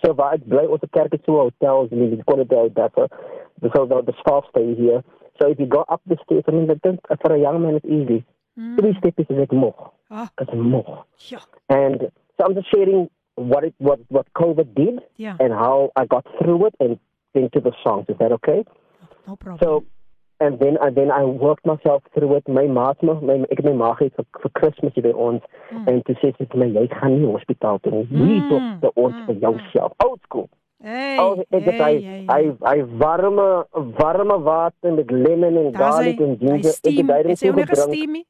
Speaker 2: So waar ek bly ons kerk het so hotels en kon dit dat so the, the staff stay here. So if you go up the stairs, I mean, I for a young man it's easy.
Speaker 1: Mm.
Speaker 2: Three steps is like more.
Speaker 1: Ah.
Speaker 2: It's more.
Speaker 1: Sure.
Speaker 2: And so I'm just sharing what it what what COVID did
Speaker 1: Yeah.
Speaker 2: and how I got through it and into the songs. Is that okay?
Speaker 1: No problem.
Speaker 2: So and then and then I worked myself through it. My maat my, ek het my ma gee vir, vir Kersfees by ons
Speaker 1: Mm.
Speaker 2: en toe sê sy vir my jy gaan nie hospitaal toe nie. Hier
Speaker 1: Mm,
Speaker 2: by ons
Speaker 1: mm,
Speaker 2: vir jouself. Old school.
Speaker 1: Hey,
Speaker 2: Oh, ek het hy
Speaker 1: hey,
Speaker 2: hy hy warme warme water met lemon en garlic en ginger.
Speaker 1: hy ook
Speaker 2: toe
Speaker 1: nog
Speaker 2: gedrink.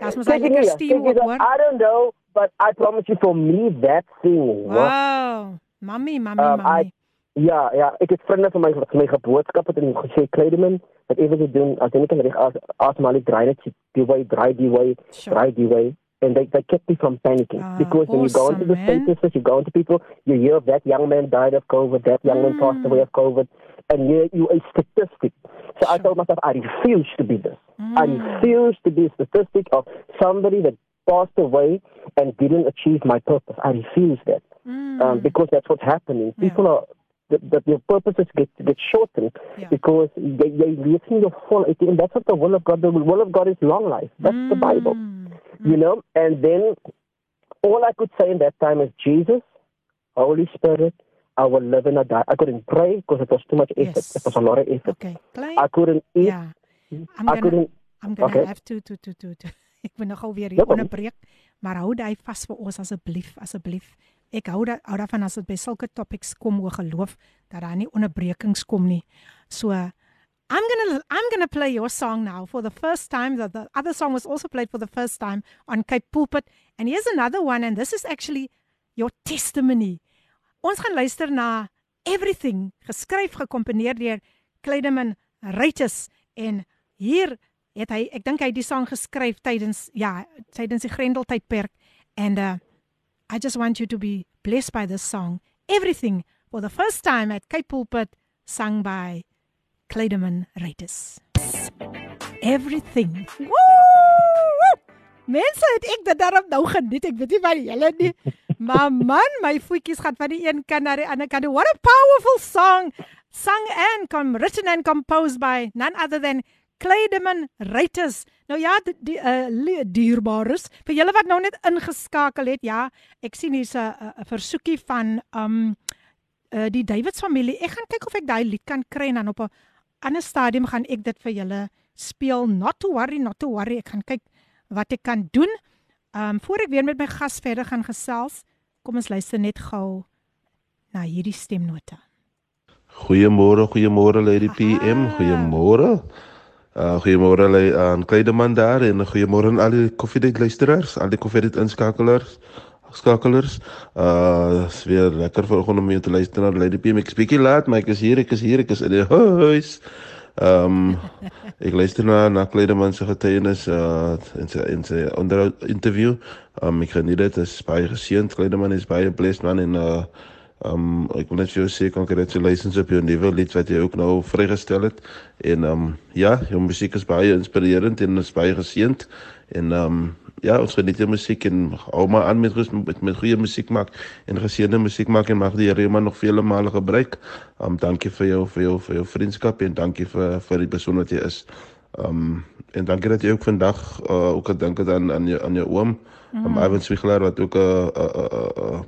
Speaker 1: Daar's mos lekker
Speaker 2: hier,
Speaker 1: steam hoor.
Speaker 2: I don't know, but I promise you for me that thing
Speaker 1: Wow. Mami, mami,
Speaker 2: Um,
Speaker 1: mami.
Speaker 2: I- Ja, ja, ek het vriende van my vir my geboodskap het en gesê Kleideman, wat ewe jy doen, as jy nie kan reg as asemhaal nie, draai net die way, draai die way,
Speaker 1: Sure.
Speaker 2: draai die way. And they, they kept me from panicking
Speaker 1: Ah,
Speaker 2: because when you go into the
Speaker 1: man.
Speaker 2: statuses, you go into people, you hear that young man died of COVID, that young man passed
Speaker 1: Mm.
Speaker 2: away of COVID, and you you a statistic. So I told myself, I refuse to be this. I
Speaker 1: Mm.
Speaker 2: refuse to be a statistic of somebody that passed away and didn't achieve my purpose. I refuse that
Speaker 1: Mm.
Speaker 2: um, because that's what's happening.
Speaker 1: Yeah.
Speaker 2: People are that, your purposes get get shortened
Speaker 1: Yeah.
Speaker 2: because they they leave your full and that's not the will of God. The will of God is long life. That's the Bible,
Speaker 1: Mm.
Speaker 2: you know. And then all I could say in that time is Jesus, Holy Spirit. I will live and I die. I couldn't pray because it was too much effort.
Speaker 1: Yes.
Speaker 2: It was a lot of effort.
Speaker 1: Okay, Clay.
Speaker 2: I couldn't eat.
Speaker 1: Yeah. I'm
Speaker 2: I
Speaker 1: gonna
Speaker 2: couldn't.
Speaker 1: I'm gonna
Speaker 2: Okay.
Speaker 1: have to to to to, to. ek moet nogal weer
Speaker 2: No
Speaker 1: hier
Speaker 2: problem.
Speaker 1: onderbreek, maar hou daai vas vir ons asseblief, asseblief. Ek hou da, hou daarvan as dit by sulke topics kom oor geloof dat daar nie onderbrekings kom nie. So I'm gonna I'm gonna play your song now for the first time. The, the other song was also played for the first time on Cape Pulpit. And here's another one, and this is actually your testimony. Ons gaan luister na Everything, geskryf gekomponeer deur Claydeman Reites en hier het hy ek dink hy het die sang geskryf tydens ja, tydens die Grendel tydperk and uh I just want you to be blessed by this song. Everything for the first time at Cape Pulpit sung by Claydeman Reites. Everything. Woo! Mense het ek dit daarop nou geniet. Ek weet nie van julle nie. Maar man, my voetjies gaan van die een kant na die ander kant. What a powerful song. Sung and com written and composed by none other than Claydeman Reites. Nou ja, die, die uh, dierbares. Vir julle wat nou net ingeskakel het, ja, ek sien hier's 'n 'n versoekie van um uh, die Davids familie. Ek gaan kyk of ek daai lied kan kry en dan op 'n ander stadium gaan ek dit vir julle speel. Not to worry, not to worry. Ek gaan kyk wat ek kan doen. Um voor ek weer met my gas verder gaan gesels, kom ons luister net gou na hierdie stemnota.
Speaker 10: Goeiemôre, goeiemôre Lady PM, goeiemôre. Uh goeiemôre lê aan Kleideman daar en goeiemôre aan al die koffiedייט luisteraars, al die koffiedייט inskakelers, skakelers. Uh is weer lekker vanoggend om mee te luister na Lady PM. Ek is bietjie laat, maar ek is hier, ek is hier, ek is in die huis. Ehm um, ek luister na na Kleideman se getuienis uh in sy in sy onder interview. Um, ek geniet dit. Dit is baie geseënd. Kleideman is baie blessed man en uh Um ek wil net vir jou sê congratulations op jou nuwe lied wat jy ook nou vrygestel het. En um ja, jou musiek is baie inspirerend en is baie geseënd. En um ja, ons geniet jou musiek en hou maar aan met met, met goeie musiek maak en geseënde musiek maak en mag die Here jou maar nog vele male gebruik. Um dankie vir jou vir jou vir jou vriendskap en dankie vir vir die persoon wat jy is. Um en dankie dat jy ook vandag uh, ook gedink het aan aan jou aan jou oom, mm. um, Ivan Swigler wat ook 'n uh, 'n uh, uh, uh,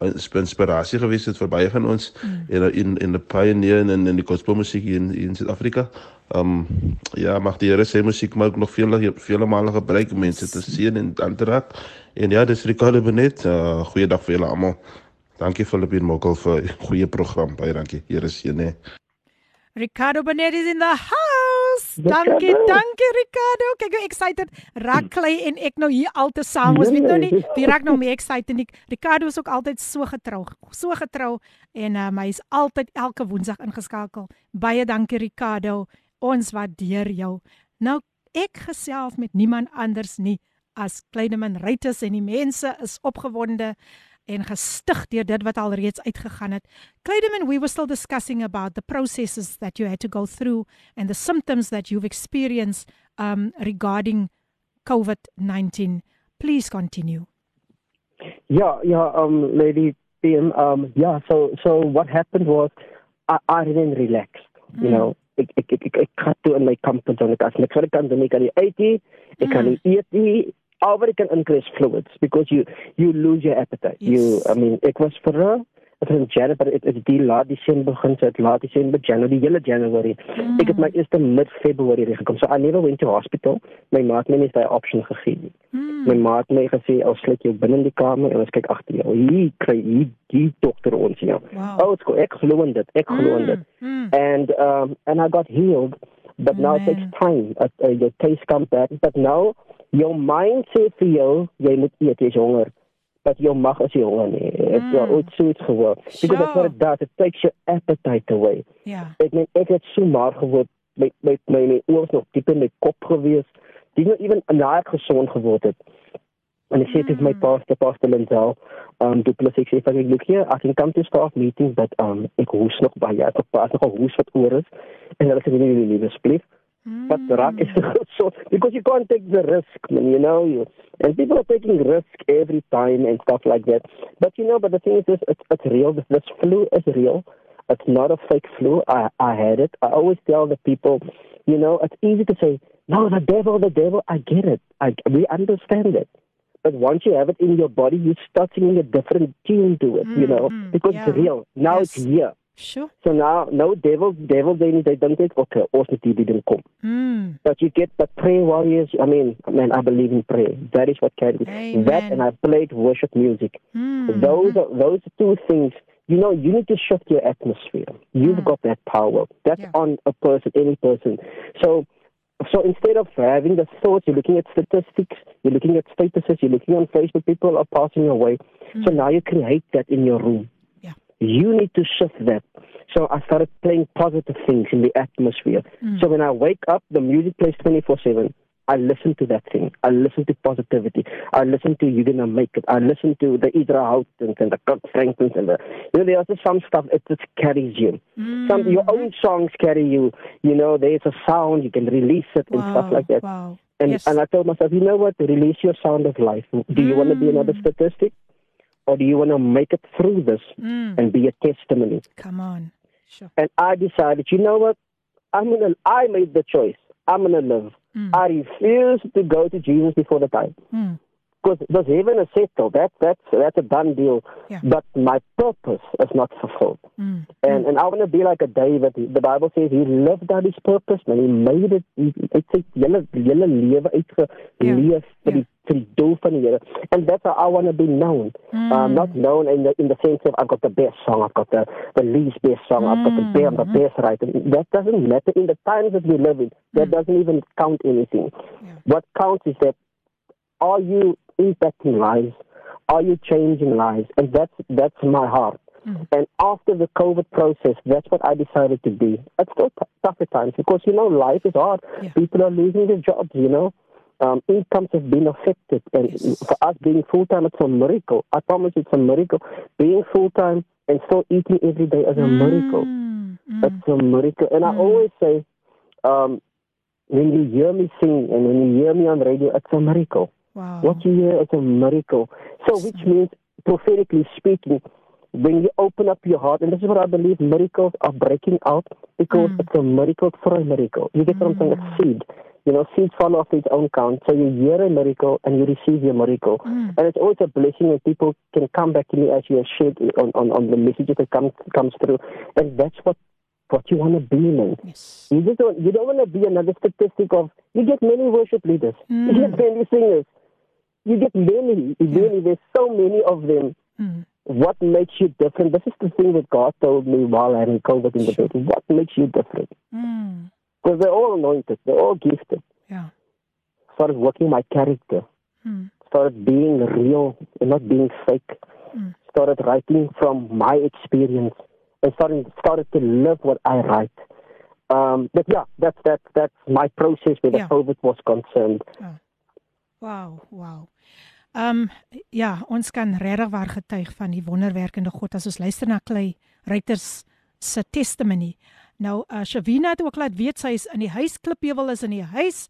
Speaker 10: uh, 'n inspirasie gewees het vir baie van ons mm. en in in die pioneer in in die gospel musiek in in Suid-Afrika. Um ja, mag die Here sy musiek maar ook nog vele vele male gebruik om mense te seën en aan te raak. En ja, dis Ricardo Benet. Uh, goeiedag vir julle almal. Dankie Filippin Mokkel vir goeie program. Baie dankie. Here seën hè.
Speaker 1: Ricardo Benet is in the house. Dankie, dankie Ricardo. Kyk hoe excited raak Clay en ek nou hier al te saam. Ons weet nou nie wie raak nou meer excited nie. Ricardo is ook altyd so getrou, so getrou en um, hy is altyd elke woensdag ingeskakel. Baie dankie Ricardo. Ons waardeer jou. Nou ek gesels met niemand anders nie as Kleineman Rytes en die mense is opgewonde en gestig deur dit wat al reeds uitgegaan het. Claydeman, we were still discussing about the processes that you had to go through and the symptoms that you've experienced um regarding COVID-19. Please continue.
Speaker 2: Yeah, yeah, um lady PM um yeah, so so what happened was I, I didn't relax, mm. you know. Ek ek ek ek, ek het toe in my comfort zone gekas. Ek sê kan dan ek kan nie eet nie. Ek kan nie eet nie all we can increase fluids because you you lose your appetite. Yes. You, I mean, ek was vir her. Dit is January, but it is die laat Desember begin, so dit laat Desember, January, die hele January. Mm. Ek het my eerste mid February gekom. So I never went to hospital. My ma het my net daai option gegee. Mm. My ma het my gesê, "Ons sluit jou binne in die kamer en ons kyk agter jou. Hier kry jy die dokter ons ja." Wow. Oh, cool. ek glo in dit. Ek glo in dit. Mm. And um and I got healed. But now man. it takes time. Uh, uh, your taste comes back. But now jou mind sê vir jou jy moet eet jy is honger but jou mag is nie honger nie dit mm. ooit so iets because that's what it does it takes your appetite away.
Speaker 1: Ja.
Speaker 2: Ek meen ek het so maar geword met met my my oors nog diep in my kop gewees. Dis nou ewen naai gesond geword het. En ek sê dit mm. my pastor pastor Lenzel um duplus ek sê vir ek look here I can come to staff meetings but um ek hoes nog baie. Ek pas nog hoes wat oor is. En hulle sê nee nee nee asseblief Mm. But the rock is so because you can't take the risk, man, you know. You, and people are taking risk every time and stuff like that. But you know, but the thing is, this, it's, it's real. This, this flu is real. It's not a fake flu. I, I had it. I always tell the people, you know, it's easy to say, no, the devil, the devil. I get it. I, we understand it. But once you have it in your body, you start singing a different tune to it, mm, you know, mm, because yeah. it's real. Now yes. it's here.
Speaker 1: Sure.
Speaker 2: So now, no devil, devil, they, they don't think, okay, also TB didn't come.
Speaker 1: Mm.
Speaker 2: But you get, the prayer warriors, I mean, man, I believe in prayer. That is what carries That and I played worship music.
Speaker 1: Mm.
Speaker 2: Those are, those two things, you know, you need to shift your atmosphere. You've mm. got that power. That's yeah. on a person, any person. So, so instead of having the thoughts, you're looking at statistics, you're looking at statuses, you're looking on Facebook, people are passing away. So now you create that in your room. You need to shift that. So I started playing positive things in the atmosphere. Mm. So when I wake up, the music plays 24 7. I listen to that thing. I listen to positivity. I listen to you're gonna make it. I listen to the Idra Houtons and the Kirk Franklins and the you know there's also some stuff it just carries you.
Speaker 1: Mm.
Speaker 2: Some your own songs carry you. You know there's a sound you can release it and
Speaker 1: wow.
Speaker 2: stuff like that.
Speaker 1: Wow.
Speaker 2: And
Speaker 1: yes.
Speaker 2: and I told myself, you know what? Release your sound of life. Do you mm. want to be another statistic? Or do you want to make it through this
Speaker 1: mm.
Speaker 2: and be a testimony?
Speaker 1: Come on. Sure.
Speaker 2: And I decided, you know what? I'm gonna. I made the choice. I'm gonna live.
Speaker 1: Mm.
Speaker 2: I refuse to go to Jesus before the time.
Speaker 1: Mm.
Speaker 2: Because does heaven is settled? That that's that's a done deal.
Speaker 1: Yeah.
Speaker 2: But my purpose is not fulfilled.
Speaker 1: Mm.
Speaker 2: And and I want to be like a David. The Bible says he lived out his purpose, and he made it. He het sy hele hele lewe uitgeleef vir die vir die doel van die Here. And that's how I want to be known.
Speaker 1: Mm.
Speaker 2: Um, not known in the in the sense of I've got the best song, I've got the the least best song, I've got the best, the
Speaker 1: Mm.
Speaker 2: best writer. That doesn't matter in the times that we live in. That
Speaker 1: Mm.
Speaker 2: doesn't even count anything.
Speaker 1: Yeah.
Speaker 2: What counts is that are you impacting lives? Are you changing lives? And that's that's my heart.
Speaker 1: Mm.
Speaker 2: And after the COVID process, that's what I decided to be. It's still t- tough at times because, you know, life is hard.
Speaker 1: Yeah.
Speaker 2: People are losing their jobs, you know. Um, incomes have been affected. And
Speaker 1: Yes.
Speaker 2: for us being full time, it's a miracle. I promise it's a miracle. Being full time and still eating every day is a miracle.
Speaker 1: Mm, mm.
Speaker 2: It's a miracle. And I always say, um, when you hear me sing and when you hear me on radio, it's a miracle.
Speaker 1: Wow.
Speaker 2: What you hear is a miracle. So, which means, prophetically speaking, when you open up your heart, and this is what I believe, miracles are breaking out because
Speaker 1: Mm.
Speaker 2: it's a miracle for a miracle. You get what I'm saying? It's seed. You know, seeds follow after its own count. So you hear a miracle and you receive your miracle.
Speaker 1: Mm.
Speaker 2: And it's always a blessing when people can come back to me as you have shared on, on, on the messages that come, comes through. And that's what what you want to be, man.
Speaker 1: Yes.
Speaker 2: You just don't, you don't want to be another statistic of you get many worship leaders,
Speaker 1: Mm.
Speaker 2: you get many singers, you get many, many. There's so many of them.
Speaker 1: Mm.
Speaker 2: What makes you different? This is the thing that God told me while having COVID in the bed. What makes you different?
Speaker 1: Mm.
Speaker 2: Because they're all anointed, they're all gifted.
Speaker 1: Yeah.
Speaker 2: Started working my character,
Speaker 1: Mm.
Speaker 2: started being real and not being fake.
Speaker 1: Mm.
Speaker 2: Started writing from my experience and started started to live what I write. Um, but yeah, that's that's that's my process where the COVID was concerned.
Speaker 1: Wow, wow. Ehm um, ja, ons kan regtig waar getuig van die wonderwerkende God as ons luister na Clay Reuters se testimony. Nou, uh, Shavina het ook laat weet sy is in die huis Klipheuwel is in die huis.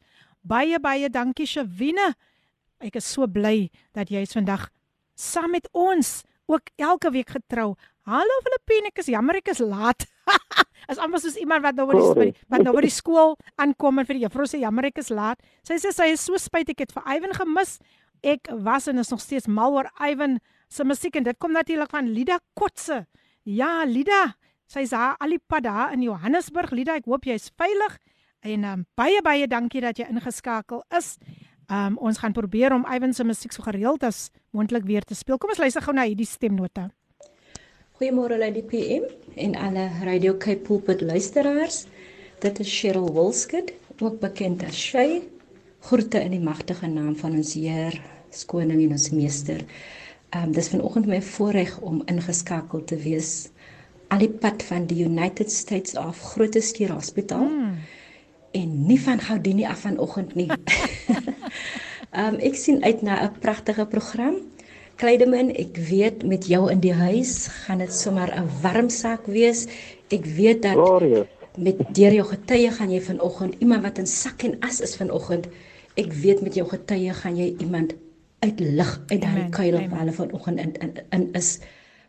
Speaker 1: Baie baie dankie Shavina. Ek is so bly dat jy is vandag saam met ons ook elke week getrou. Hallo Filippine, ek is jammer ek is laat. As amper soos iemand wat nou by die, wat nou by die skool aankom en vir die juffrou sê jammer ek is laat. Sy sê sy is so spyt ek het vir Ivan gemis. Ek was en is nog steeds mal oor Ivan se musiek en dit kom natuurlik van Lida Kotse. Ja, Lida, sy's daar al die pad daar in Johannesburg. Lida, ek hoop jy's veilig en um, baie baie dankie dat jy ingeskakel is. Um, ons gaan probeer om Ivan se musiek so gereeld as moontlik weer te speel. Kom ons luister gou na hierdie stemnota.
Speaker 11: Goeiemôre Lady PM en alle Radio Cape Pulpit luisteraars. Dit is Cheryl Wilskut, ook bekend as Shay. Groete in die magtige naam van ons Heer, Skoning en ons Meester. Ehm um, dis vanoggend my voorreg om ingeskakel te wees al die pad van die United States af Groote Skuur Hospitaal. Mm. En nie van Gaudini af vanoggend nie. Ehm um, ek sien uit na 'n pragtige program. Kleidemin, ek weet met jou in die huis gaan dit sommer 'n warm saak wees. Ek weet dat
Speaker 2: Glorious.
Speaker 11: met deur jou getuie gaan jy vanoggend iemand wat in sak en as is vanoggend. Ek weet met jou getuie gaan jy iemand uitlig uit
Speaker 1: Amen,
Speaker 11: kuil of hulle vanoggend in, in in is.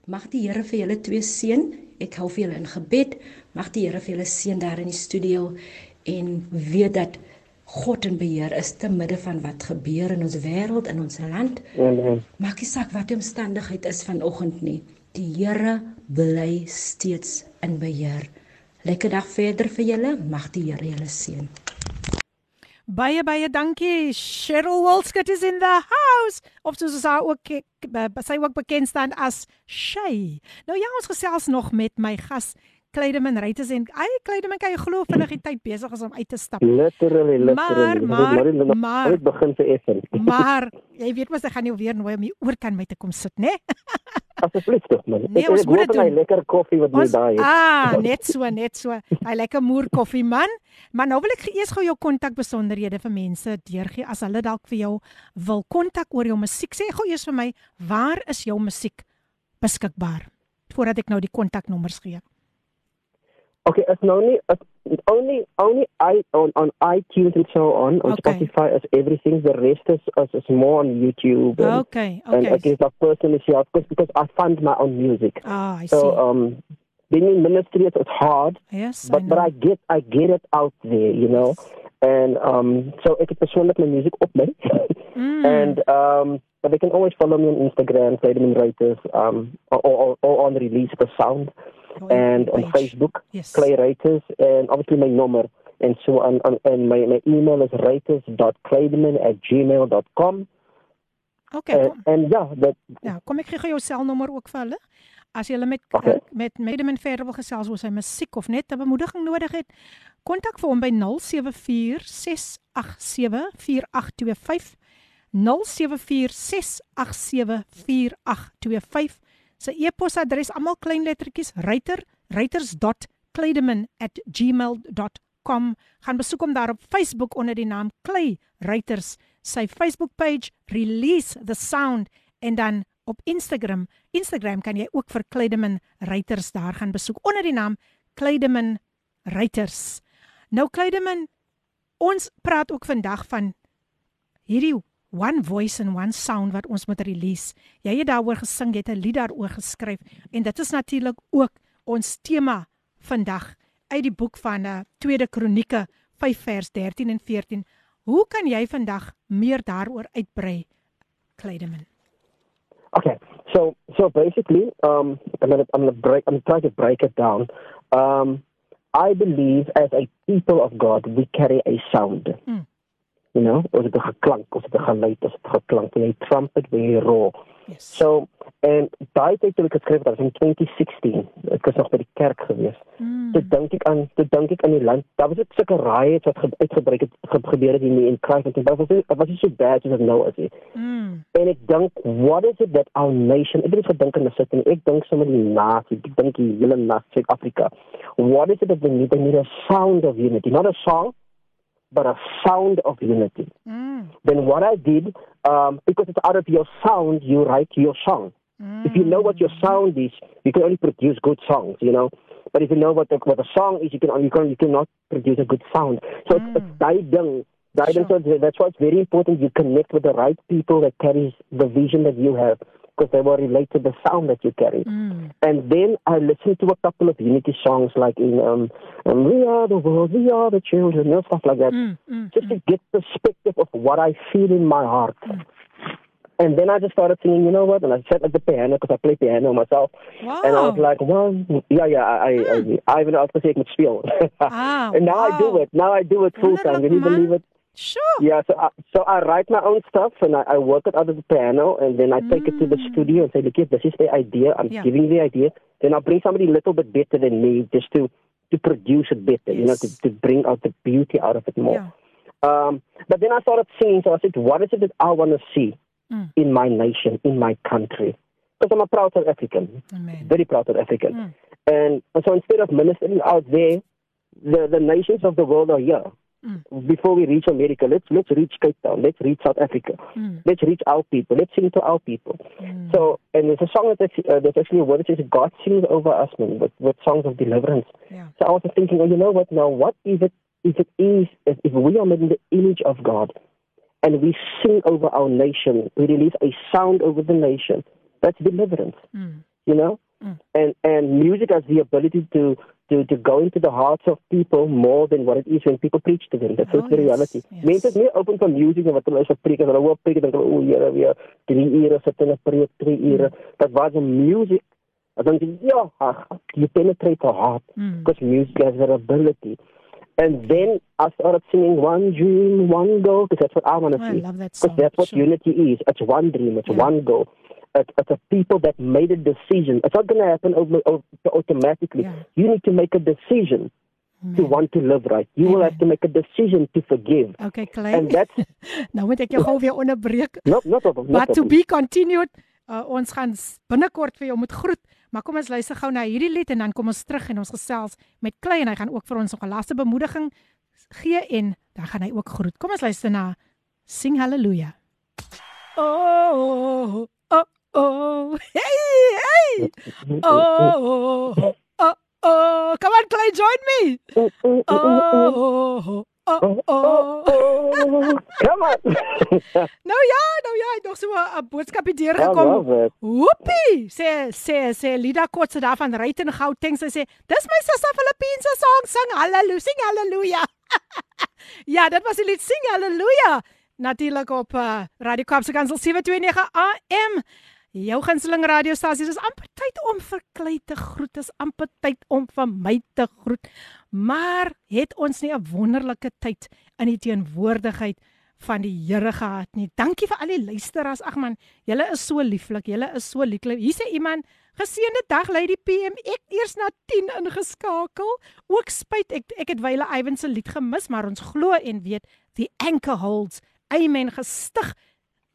Speaker 11: Mag die Here vir julle twee seën. Ek hou vir julle in gebed. Mag die Here vir julle seën daar in die studio en weet dat God in beheer is te midde van wat gebeur in ons wêreld in ons land.
Speaker 2: Amen.
Speaker 11: Maak nie saak wat die omstandigheid is vanoggend nie. Die Here bly steeds in beheer. Lekker dag verder vir julle. Mag die Here julle seën.
Speaker 1: Baie baie dankie. Cheryl Walskut is in the house. Of soos sy ook sy ook bekend staan as Shay. Nou ja, ons gesels nog met my gas Kleideman Reuters en hy Kleideman kan jy glo vinnig die tyd besig is om uit te stap.
Speaker 2: Literally, literally.
Speaker 1: Maar, maar,
Speaker 2: nou-
Speaker 1: maar-
Speaker 2: dit begin vir effen.
Speaker 1: Maar jy weet mos ek gaan jou weer nooi om hier oor kan my te kom sit, né?
Speaker 2: Asseblief tog man.
Speaker 1: Nee,
Speaker 2: Ek-
Speaker 1: ons
Speaker 2: ek
Speaker 1: moet dit doen.
Speaker 2: lekker koffie wat jy daar het.
Speaker 1: ah, net so, net so. Hy lekker moer koffie man. Maar nou wil ek eers gou jou kontakbesonderhede vir mense deurgee as hulle dalk vir jou wil kontak oor jou musiek. Sê gou eers vir my, waar is jou musiek beskikbaar? Voordat ek nou die kontaknommers gee.
Speaker 2: Okay, it's only it's only only I on on iTunes and so on. On
Speaker 1: Okay.
Speaker 2: Spotify as everything. The rest is is, is more on YouTube. And,
Speaker 1: Okay,
Speaker 2: And
Speaker 1: okay.
Speaker 2: I guess that personally, yeah, because because I fund my own music.
Speaker 1: Ah, I
Speaker 2: so
Speaker 1: see.
Speaker 2: um, being in ministry it's, it's hard.
Speaker 1: Yes, I
Speaker 2: but but. I get I get it out there, you know. And um, so ek het persoonlik my musiek op my.
Speaker 1: Mm.
Speaker 2: And um, but they can always follow me on Instagram, Vitamin Writers, um, or, or, or on Release the Sound, and on Facebook,
Speaker 1: Yes.
Speaker 2: Clay Writers, and obviously my number. And so on, on, and my, my email is writers.claydeman at gmail.com.
Speaker 1: Okay, kom.
Speaker 2: and yeah, that
Speaker 1: Ja, kom ek gee gou jou selnommer ook vir hulle. As jy hulle met
Speaker 2: Okay.
Speaker 1: met Medemin verder wil gesels oor sy musiek of net 'n bemoediging nodig het, kontak vir hom by 074 687 4825 074 687 4825 Sy e-posadres almal klein lettertjies ruiter ruiters.kleideman@gmail.com. Gaan besoek hom daar op Facebook onder die naam Klei Ruiters. Sy Facebook page Release the Sound en dan op Instagram. Instagram kan jy ook vir Kleideman Ruiters daar gaan besoek onder die naam Kleideman Ruiters. Nou Kleideman, ons praat ook vandag van hierdie one voice and one sound wat ons moet release. Jy het daaroor gesing, jy het 'n lied daaroor geskryf en dit is natuurlik ook ons tema vandag uit die boek van uh, Tweede Kronieke 5 vers 13 en 14. Hoe kan jy vandag meer daaroor uitbrei, Kleideman?
Speaker 2: Okay, so so basically, um, I'm gonna I'm gonna break I'm trying to break it down. Um, I believe as a people of God, we carry a sound.
Speaker 1: Mm.
Speaker 2: You know, ons het 'n geklank, ons het 'n geluid, ons het 'n geklank, jy trumpet, jy roar.
Speaker 1: Yes.
Speaker 2: So, en daai tyd toe ek geskryf het, dat was in 2016. Ek was nog by die kerk gewees.
Speaker 1: Mm.
Speaker 2: Toe dink ek aan, toe dink ek aan die land. Daar was dit sulke riots wat ge, uitgebreek het ge, gebeur het in Christ en dit was dit was nie so bad soos dit nou is nie.
Speaker 1: Mm.
Speaker 2: En ek dink, what is it that our nation, ek het gedink aan 'n sit en ek dink sommer die nasie, ek dink die hele nasie Suid-Afrika. What is it that we need? We need a sound of unity, not a song, but a sound of unity.
Speaker 1: Mm.
Speaker 2: Then what I did, um, because it's out of your sound, you write your song. If you know what your sound is, you can only produce good songs, you know. But if you know what the, what the song is, you can only you, can, you cannot produce a good sound. So it's, it's guiding, guidance. So that's why it's very important you connect with the right people that carries the vision that you have, because they will relate to the sound that you carry.
Speaker 1: Mm.
Speaker 2: And then I listened to a couple of unity songs, like in um, um "We Are the World, We Are the Children," you know, stuff like that,
Speaker 1: Mm. Mm.
Speaker 2: just to get perspective of what I feel in my heart. And then I just started singing, you know what? And I sat at the piano because I play piano myself.
Speaker 1: Wow.
Speaker 2: And I was like, one, yeah, yeah, I, I, I, I even say ik moet speel.
Speaker 1: Ah,
Speaker 2: and now I do it. Now I do it full time. Can you believe it?
Speaker 1: Sure.
Speaker 2: Yeah, so I, so I write my own stuff and I, I work it out of the piano and then I take it to the studio and say, look, this is the idea, I'm
Speaker 1: Mm. Yeah.
Speaker 2: giving the idea. Then I'll bring somebody a little bit better than me just to to produce it better, you know, to, to bring out the beauty out of it more.
Speaker 1: Yeah.
Speaker 2: Um, but then I started singing, so I said, what is it that I want to see
Speaker 1: Mm.
Speaker 2: in my nation, in my country? Because I'm a proud South African,
Speaker 1: Amen.
Speaker 2: very proud South African.
Speaker 1: Mm.
Speaker 2: And so instead of ministering out there, the, the nations of the world are here.
Speaker 1: Mm.
Speaker 2: Before we reach America, let's let's reach Cape Town, let's reach South Africa,
Speaker 1: Mm.
Speaker 2: let's reach our people, let's sing to our people. So, and there's a song that's actually, uh, there's actually a word that says God sings over us, man, with, with songs of deliverance.
Speaker 1: Yeah.
Speaker 2: So I was thinking, oh, you know what? Now, what if it if it is if, if we are made in the image of God, and we sing over our nation, we release a sound over the nation. That's deliverance,
Speaker 1: Mm.
Speaker 2: you know.
Speaker 1: Mm.
Speaker 2: And and music has the ability to to to go into the hearts of people more than what it is when people preach to them. That's
Speaker 1: Oh,
Speaker 2: just the
Speaker 1: yes,
Speaker 2: reality.
Speaker 1: yes.
Speaker 2: Mense is meer open vir music en wat hulle is vir preek. As hulle hoor preek, dan dink o, Here, weer 3 ure sit in 'n preek, 3 ure. But was in music, I think ja, you penetrate the heart
Speaker 1: Mm.
Speaker 2: because music has that ability. And then I started singing one dream, one goal, because that's what I want to
Speaker 1: Oh, I love that song.
Speaker 2: Because that's what
Speaker 1: sure.
Speaker 2: unity is. It's one dream, it's
Speaker 1: Yeah.
Speaker 2: one goal. It's, it's a people that made a decision. It's not going to happen over, over, automatically.
Speaker 1: Yeah.
Speaker 2: You need to make a decision to
Speaker 1: Amen.
Speaker 2: want to live right. You will have to make a decision to forgive.
Speaker 1: Okay, klein.
Speaker 2: And that's
Speaker 1: nou moet ek jou gou weer onderbreek.
Speaker 2: not not problem.
Speaker 1: But
Speaker 2: Not
Speaker 1: to
Speaker 2: problem.
Speaker 1: be continued. Uh, ons gaan binnekort vir jou moet groet. Maar kom ons luister gou na hierdie lied en dan kom ons terug en ons gesels met Klei en hy gaan ook vir ons nog 'n laaste bemoediging gee en dan gaan hy ook groet. Kom ons luister na Sing Hallelujah. Oh, oh, oh. Hey, hey. Oh, oh, oh, oh. Come on, Clay, join me. Oh, oh, oh, oh.
Speaker 2: Come on.
Speaker 1: Nou ja, nou ja, het nog so 'n boodskapie deurgekom.
Speaker 2: it.
Speaker 1: Hoepie, sê sê sê Lida Kotse daar van Ryten Gauteng sy sê, "Dis my sussie Filippynse song, sing haleluja, sing haleluja." ja, dit was die lied Sing Haleluja. Natuurlik op uh, Radio Kaapse Kansel 729 AM. Jou gunsteling radiostasie. Dis amper tyd om vir Klei te groet. Dis amper tyd om vir my te groet. Maar het ons nie 'n wonderlike tyd in die teenwoordigheid van die Here gehad nie. Dankie vir al die luisteraars. Ag man, julle is so lieflik. Julle is so lieflik. Hier sê iemand, geseënde dag Lady PM. Ek eers na 10 ingeskakel. Ook spyt ek ek het Wyle Iwan se lied gemis, maar ons glo en weet the anchor holds. Amen gestig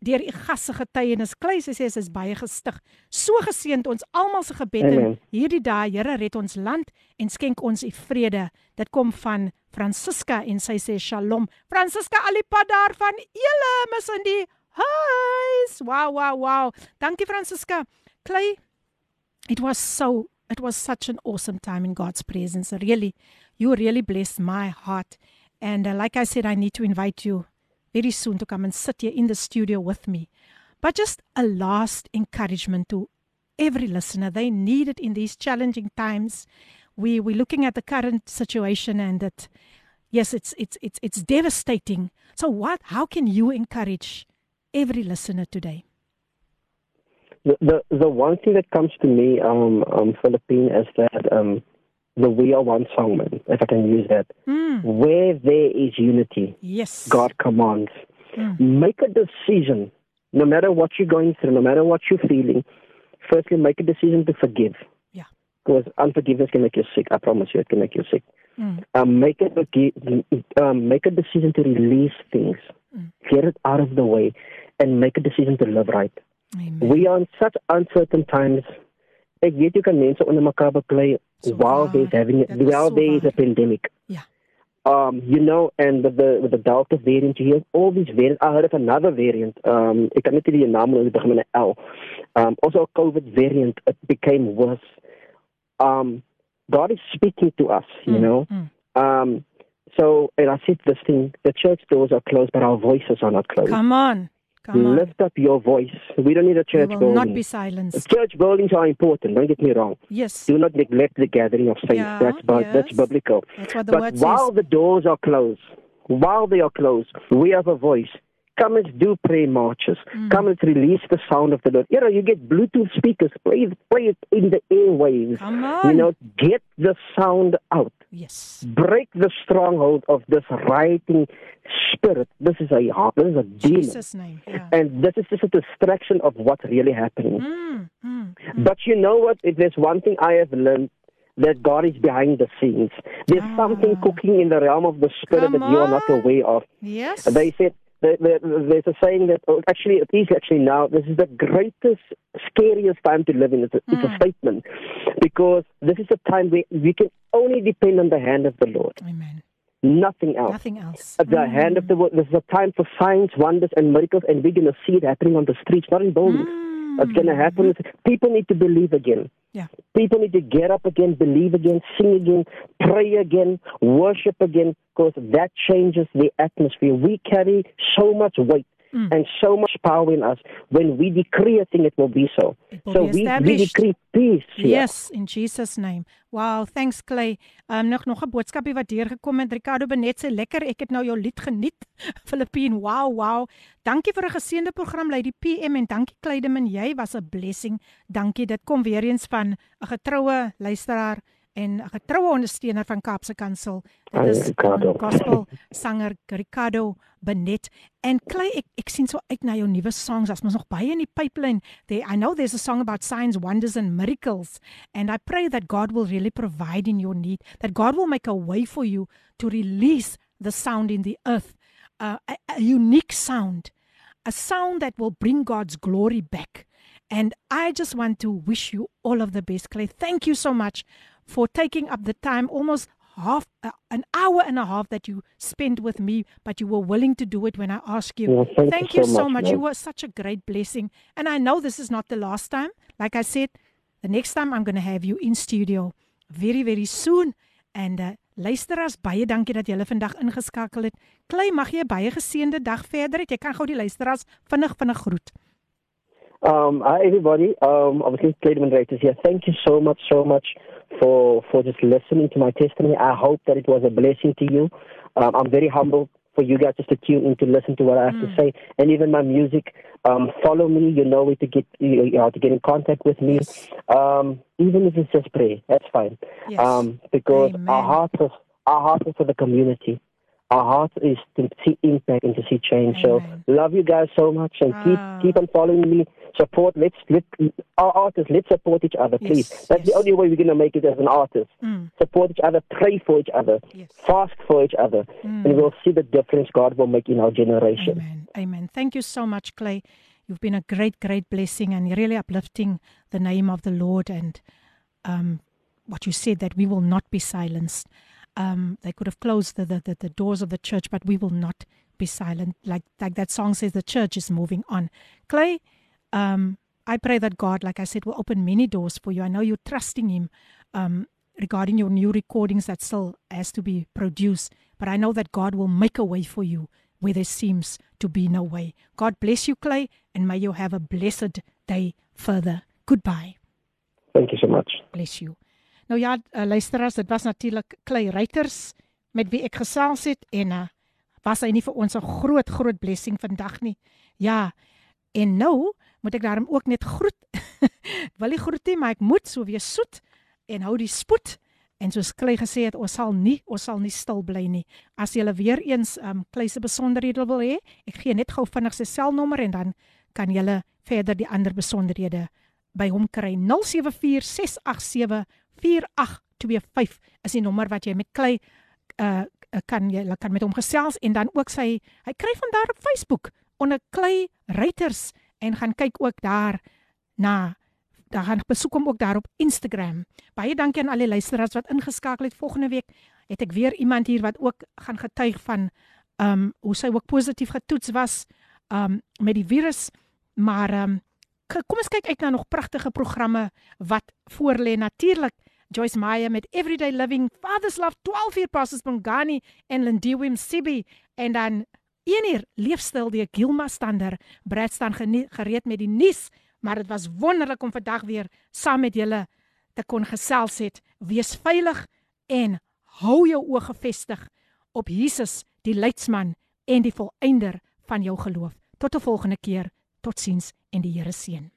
Speaker 1: deur u gasse getuienis. Klei sê sy is baie gestig. So geseënd ons almal se gebed in hierdie dae. Here red ons land en skenk ons u vrede. Dit kom van Francisca en sy sê Shalom. Francisca Alipad daar van Elim is in die huis. Wow, wow, wow. Dankie Francisca. Klei, it was so it was such an awesome time in God's presence. Really, you really blessed my heart. And uh, like I said, I need to invite you very soon to come and sit here in the studio with me. But just a last encouragement to every listener. They need it in these challenging times. We we're looking at the current situation and that yes, it's it's it's it's devastating. So what how can you encourage every listener today?
Speaker 2: The, the the one thing that comes to me, um, um, Philippine, is that um, the "We Are One" song, man, if I can use that.
Speaker 1: Mm.
Speaker 2: Where there is unity,
Speaker 1: Yes.
Speaker 2: God commands.
Speaker 1: Mm.
Speaker 2: Make a decision, no matter what you're going through, no matter what you're feeling. Firstly, make a decision to forgive.
Speaker 1: Yeah.
Speaker 2: Because unforgiveness can make you sick. I promise you, it can make you sick.
Speaker 1: Mm.
Speaker 2: Um, make a um, make a decision to release things,
Speaker 1: Mm.
Speaker 2: get it out of the way, and make a decision to live right. We are in such uncertain times. Ek weet jy kan mense onder mekaar beklei while there's having
Speaker 1: is
Speaker 2: while
Speaker 1: so
Speaker 2: there is a pandemic.
Speaker 1: Yeah.
Speaker 2: Um, you know, and with the with the Delta variant here, all these variants. I heard of another variant. Um, ek kan net nie die naam dit begin met 'n L. Um, also a COVID variant. It became worse. Um, God is speaking to us. You know. Um, so, and I said this thing: the church doors are closed, but our voices are not closed.
Speaker 1: Come on. Come on.
Speaker 2: Lift up your voice. We don't need a
Speaker 1: We
Speaker 2: church
Speaker 1: will
Speaker 2: building.
Speaker 1: not be silenced.
Speaker 2: Church buildings are important. Don't get me wrong.
Speaker 1: Yes.
Speaker 2: Do not neglect the gathering of saints.
Speaker 1: Yeah,
Speaker 2: that's bu- that's biblical.
Speaker 1: That's what the
Speaker 2: but
Speaker 1: word
Speaker 2: while
Speaker 1: says.
Speaker 2: the doors are closed, while they are closed, we have a voice. Come and do prayer marches.
Speaker 1: Mm.
Speaker 2: Come and release the sound of the Lord. You know, you get Bluetooth speakers. Play it, play it in the airwaves.
Speaker 1: Come on.
Speaker 2: You know, get the sound out.
Speaker 1: Yes.
Speaker 2: Break the stronghold of this rioting spirit. This is a this is a demon.
Speaker 1: Jesus name. Yeah.
Speaker 2: And this is just a distraction of what's really happening.
Speaker 1: Mm, mm.
Speaker 2: But you know what? If there's one thing I have learned, that God is behind the scenes. There's something cooking in the realm of the spirit
Speaker 1: Ah. Come
Speaker 2: that you are not aware of.
Speaker 1: Yes.
Speaker 2: They said the, the, there's a saying that oh, actually it is actually now this is the greatest, scariest time to live in. It's a, it's
Speaker 1: Hmm.
Speaker 2: a statement because this is a time where we can only depend on the hand of the Lord.
Speaker 1: Amen.
Speaker 2: Nothing else.
Speaker 1: Nothing else.
Speaker 2: At the hand of the word. This is a time for signs, wonders, and miracles, and we're going to see it happening on the streets, not in buildings. It's going to happen. People need to believe again.
Speaker 1: Yeah.
Speaker 2: People need to get up again, believe again, sing again, pray again, worship again, because that changes the atmosphere. We carry so much weight
Speaker 1: Mm.
Speaker 2: and so much power in us. When we decree a thing, it will be so.
Speaker 1: will
Speaker 2: so
Speaker 1: be
Speaker 2: we, we decree peace. here.
Speaker 1: Yes, in Jesus name. Wow, thanks Clay. Um nog nog 'n boodskapie wat deurgekom het. Ricardo Benet sê lekker, ek het nou jou lied geniet. Filippine, wow, wow. Dankie vir 'n geseënde program Lady PM en dankie Claydeman, jy was 'n blessing. Dankie. Dit kom weer eens van 'n getroue luisteraar en 'n getroue ondersteuner van Kaapse Kansel. Dit is um, gospel sanger Ricardo Benet. En Clay, ek ek sien so uit na jou nuwe songs. As mens nog baie in die pipeline. There I know there's a song about signs, wonders and miracles. And I pray that God will really provide in your need, that God will make a way for you to release the sound in the earth, uh, a, a unique sound, a sound that will bring God's glory back. And I just want to wish you all of the best, Clay. Thank you so much for taking up the time, almost half uh, an hour and a half that you spent with me, but you were willing to do it when I asked you.
Speaker 2: Well, thank you
Speaker 1: you
Speaker 2: so
Speaker 1: so
Speaker 2: much,
Speaker 1: much. You were such a great blessing. And I know this is not the last time. Like I said, the next time I'm going to have you in studio very, very soon. And uh, luisteraars, baie dankie dat julle vandag ingeskakel het. Klei, mag jy 'n baie geseënde dag verder hê. Jy kan gou die luisteraars vinnig vinnig groet.
Speaker 2: Um, hi everybody. Um, obviously, Clayton Raiters here. Thank you so much, so much for for just listening to my testimony. I hope that it was a blessing to you. Um, I'm very humbled for you guys just to tune in to listen to what I have to say, and even my music. Um, follow me. You know where to get you know, to get in contact with me. Um, even if it's just pray, that's fine.
Speaker 1: Yes.
Speaker 2: Um, because our
Speaker 1: Amen.
Speaker 2: heart is our heart is for the community. Our heart is to see impact and to see change. So love you guys so much and
Speaker 1: Ah.
Speaker 2: keep keep on following me. Support. Let's let our artists. Let's support each other, please.
Speaker 1: Yes,
Speaker 2: That's the only way we're gonna make it as an artist.
Speaker 1: Mm.
Speaker 2: Support each other. Pray for each other. Fast for each other,
Speaker 1: Mm.
Speaker 2: and we'll see the difference God will make in our generation.
Speaker 1: Amen. Amen. Thank you so much, Clay. You've been a great, great blessing and really uplifting the name of the Lord and um, what you said that we will not be silenced. Um, they could have closed the, the, the, the doors of the church, but we will not be silent. Like like that song says, the church is moving on. Clay, um, I pray that God, like I said, will open many doors for you. I know you're trusting Him um, regarding your new recordings that still has to be produced, but I know that God will make a way for you where there seems to be no way. God bless you, Clay, and may you have a blessed day further. Goodbye.
Speaker 2: Thank you so much.
Speaker 1: Bless you. Nou ja, uh, luisteraars, dit was natuurlik Clay Reuters met wie ek gesels het en uh, was hy nie vir ons 'n groot groot blessing vandag nie. Ja. En nou moet ek daarom ook net groet. Wil nie groet nie, maar ek moet so wees soet en hou die spoed. En soos Clay gesê het, ons sal nie ons sal nie stil bly nie. As jy weer eens um Clay se besonderhede wil hê, ek gee net gou vinnig sy selnommer en dan kan jy verder die ander besonderhede by hom kry 0746874825 is die nommer wat jy met Clay uh kan jy kan met hom gesels en dan ook sy hy kry van daar op Facebook onder Clay Reuters en gaan kyk ook daar na dan gaan besoek hom ook daar op Instagram. Baie dankie aan al die luisteraars wat ingeskakel het. Volgende week het ek weer iemand hier wat ook gaan getuig van um hoe sy ook positief getoets was um met die virus. Maar um kom ons kyk uit na nog pragtige programme wat voorlê. Natuurlik Joyce Meyer met Everyday Living, Father's Love 12 uur Pastors Bongani en Lindiwe Msibi en dan 1 uur leefstyl deur Gilma Stander. Brad staan gereed met die nuus, maar dit was wonderlik om vandag weer saam met julle te kon gesels het. Wees veilig en hou jou oë gefestig op Jesus, die leidsman en die volëinder van jou geloof. Tot 'n volgende keer. Totsiens en die Here seën.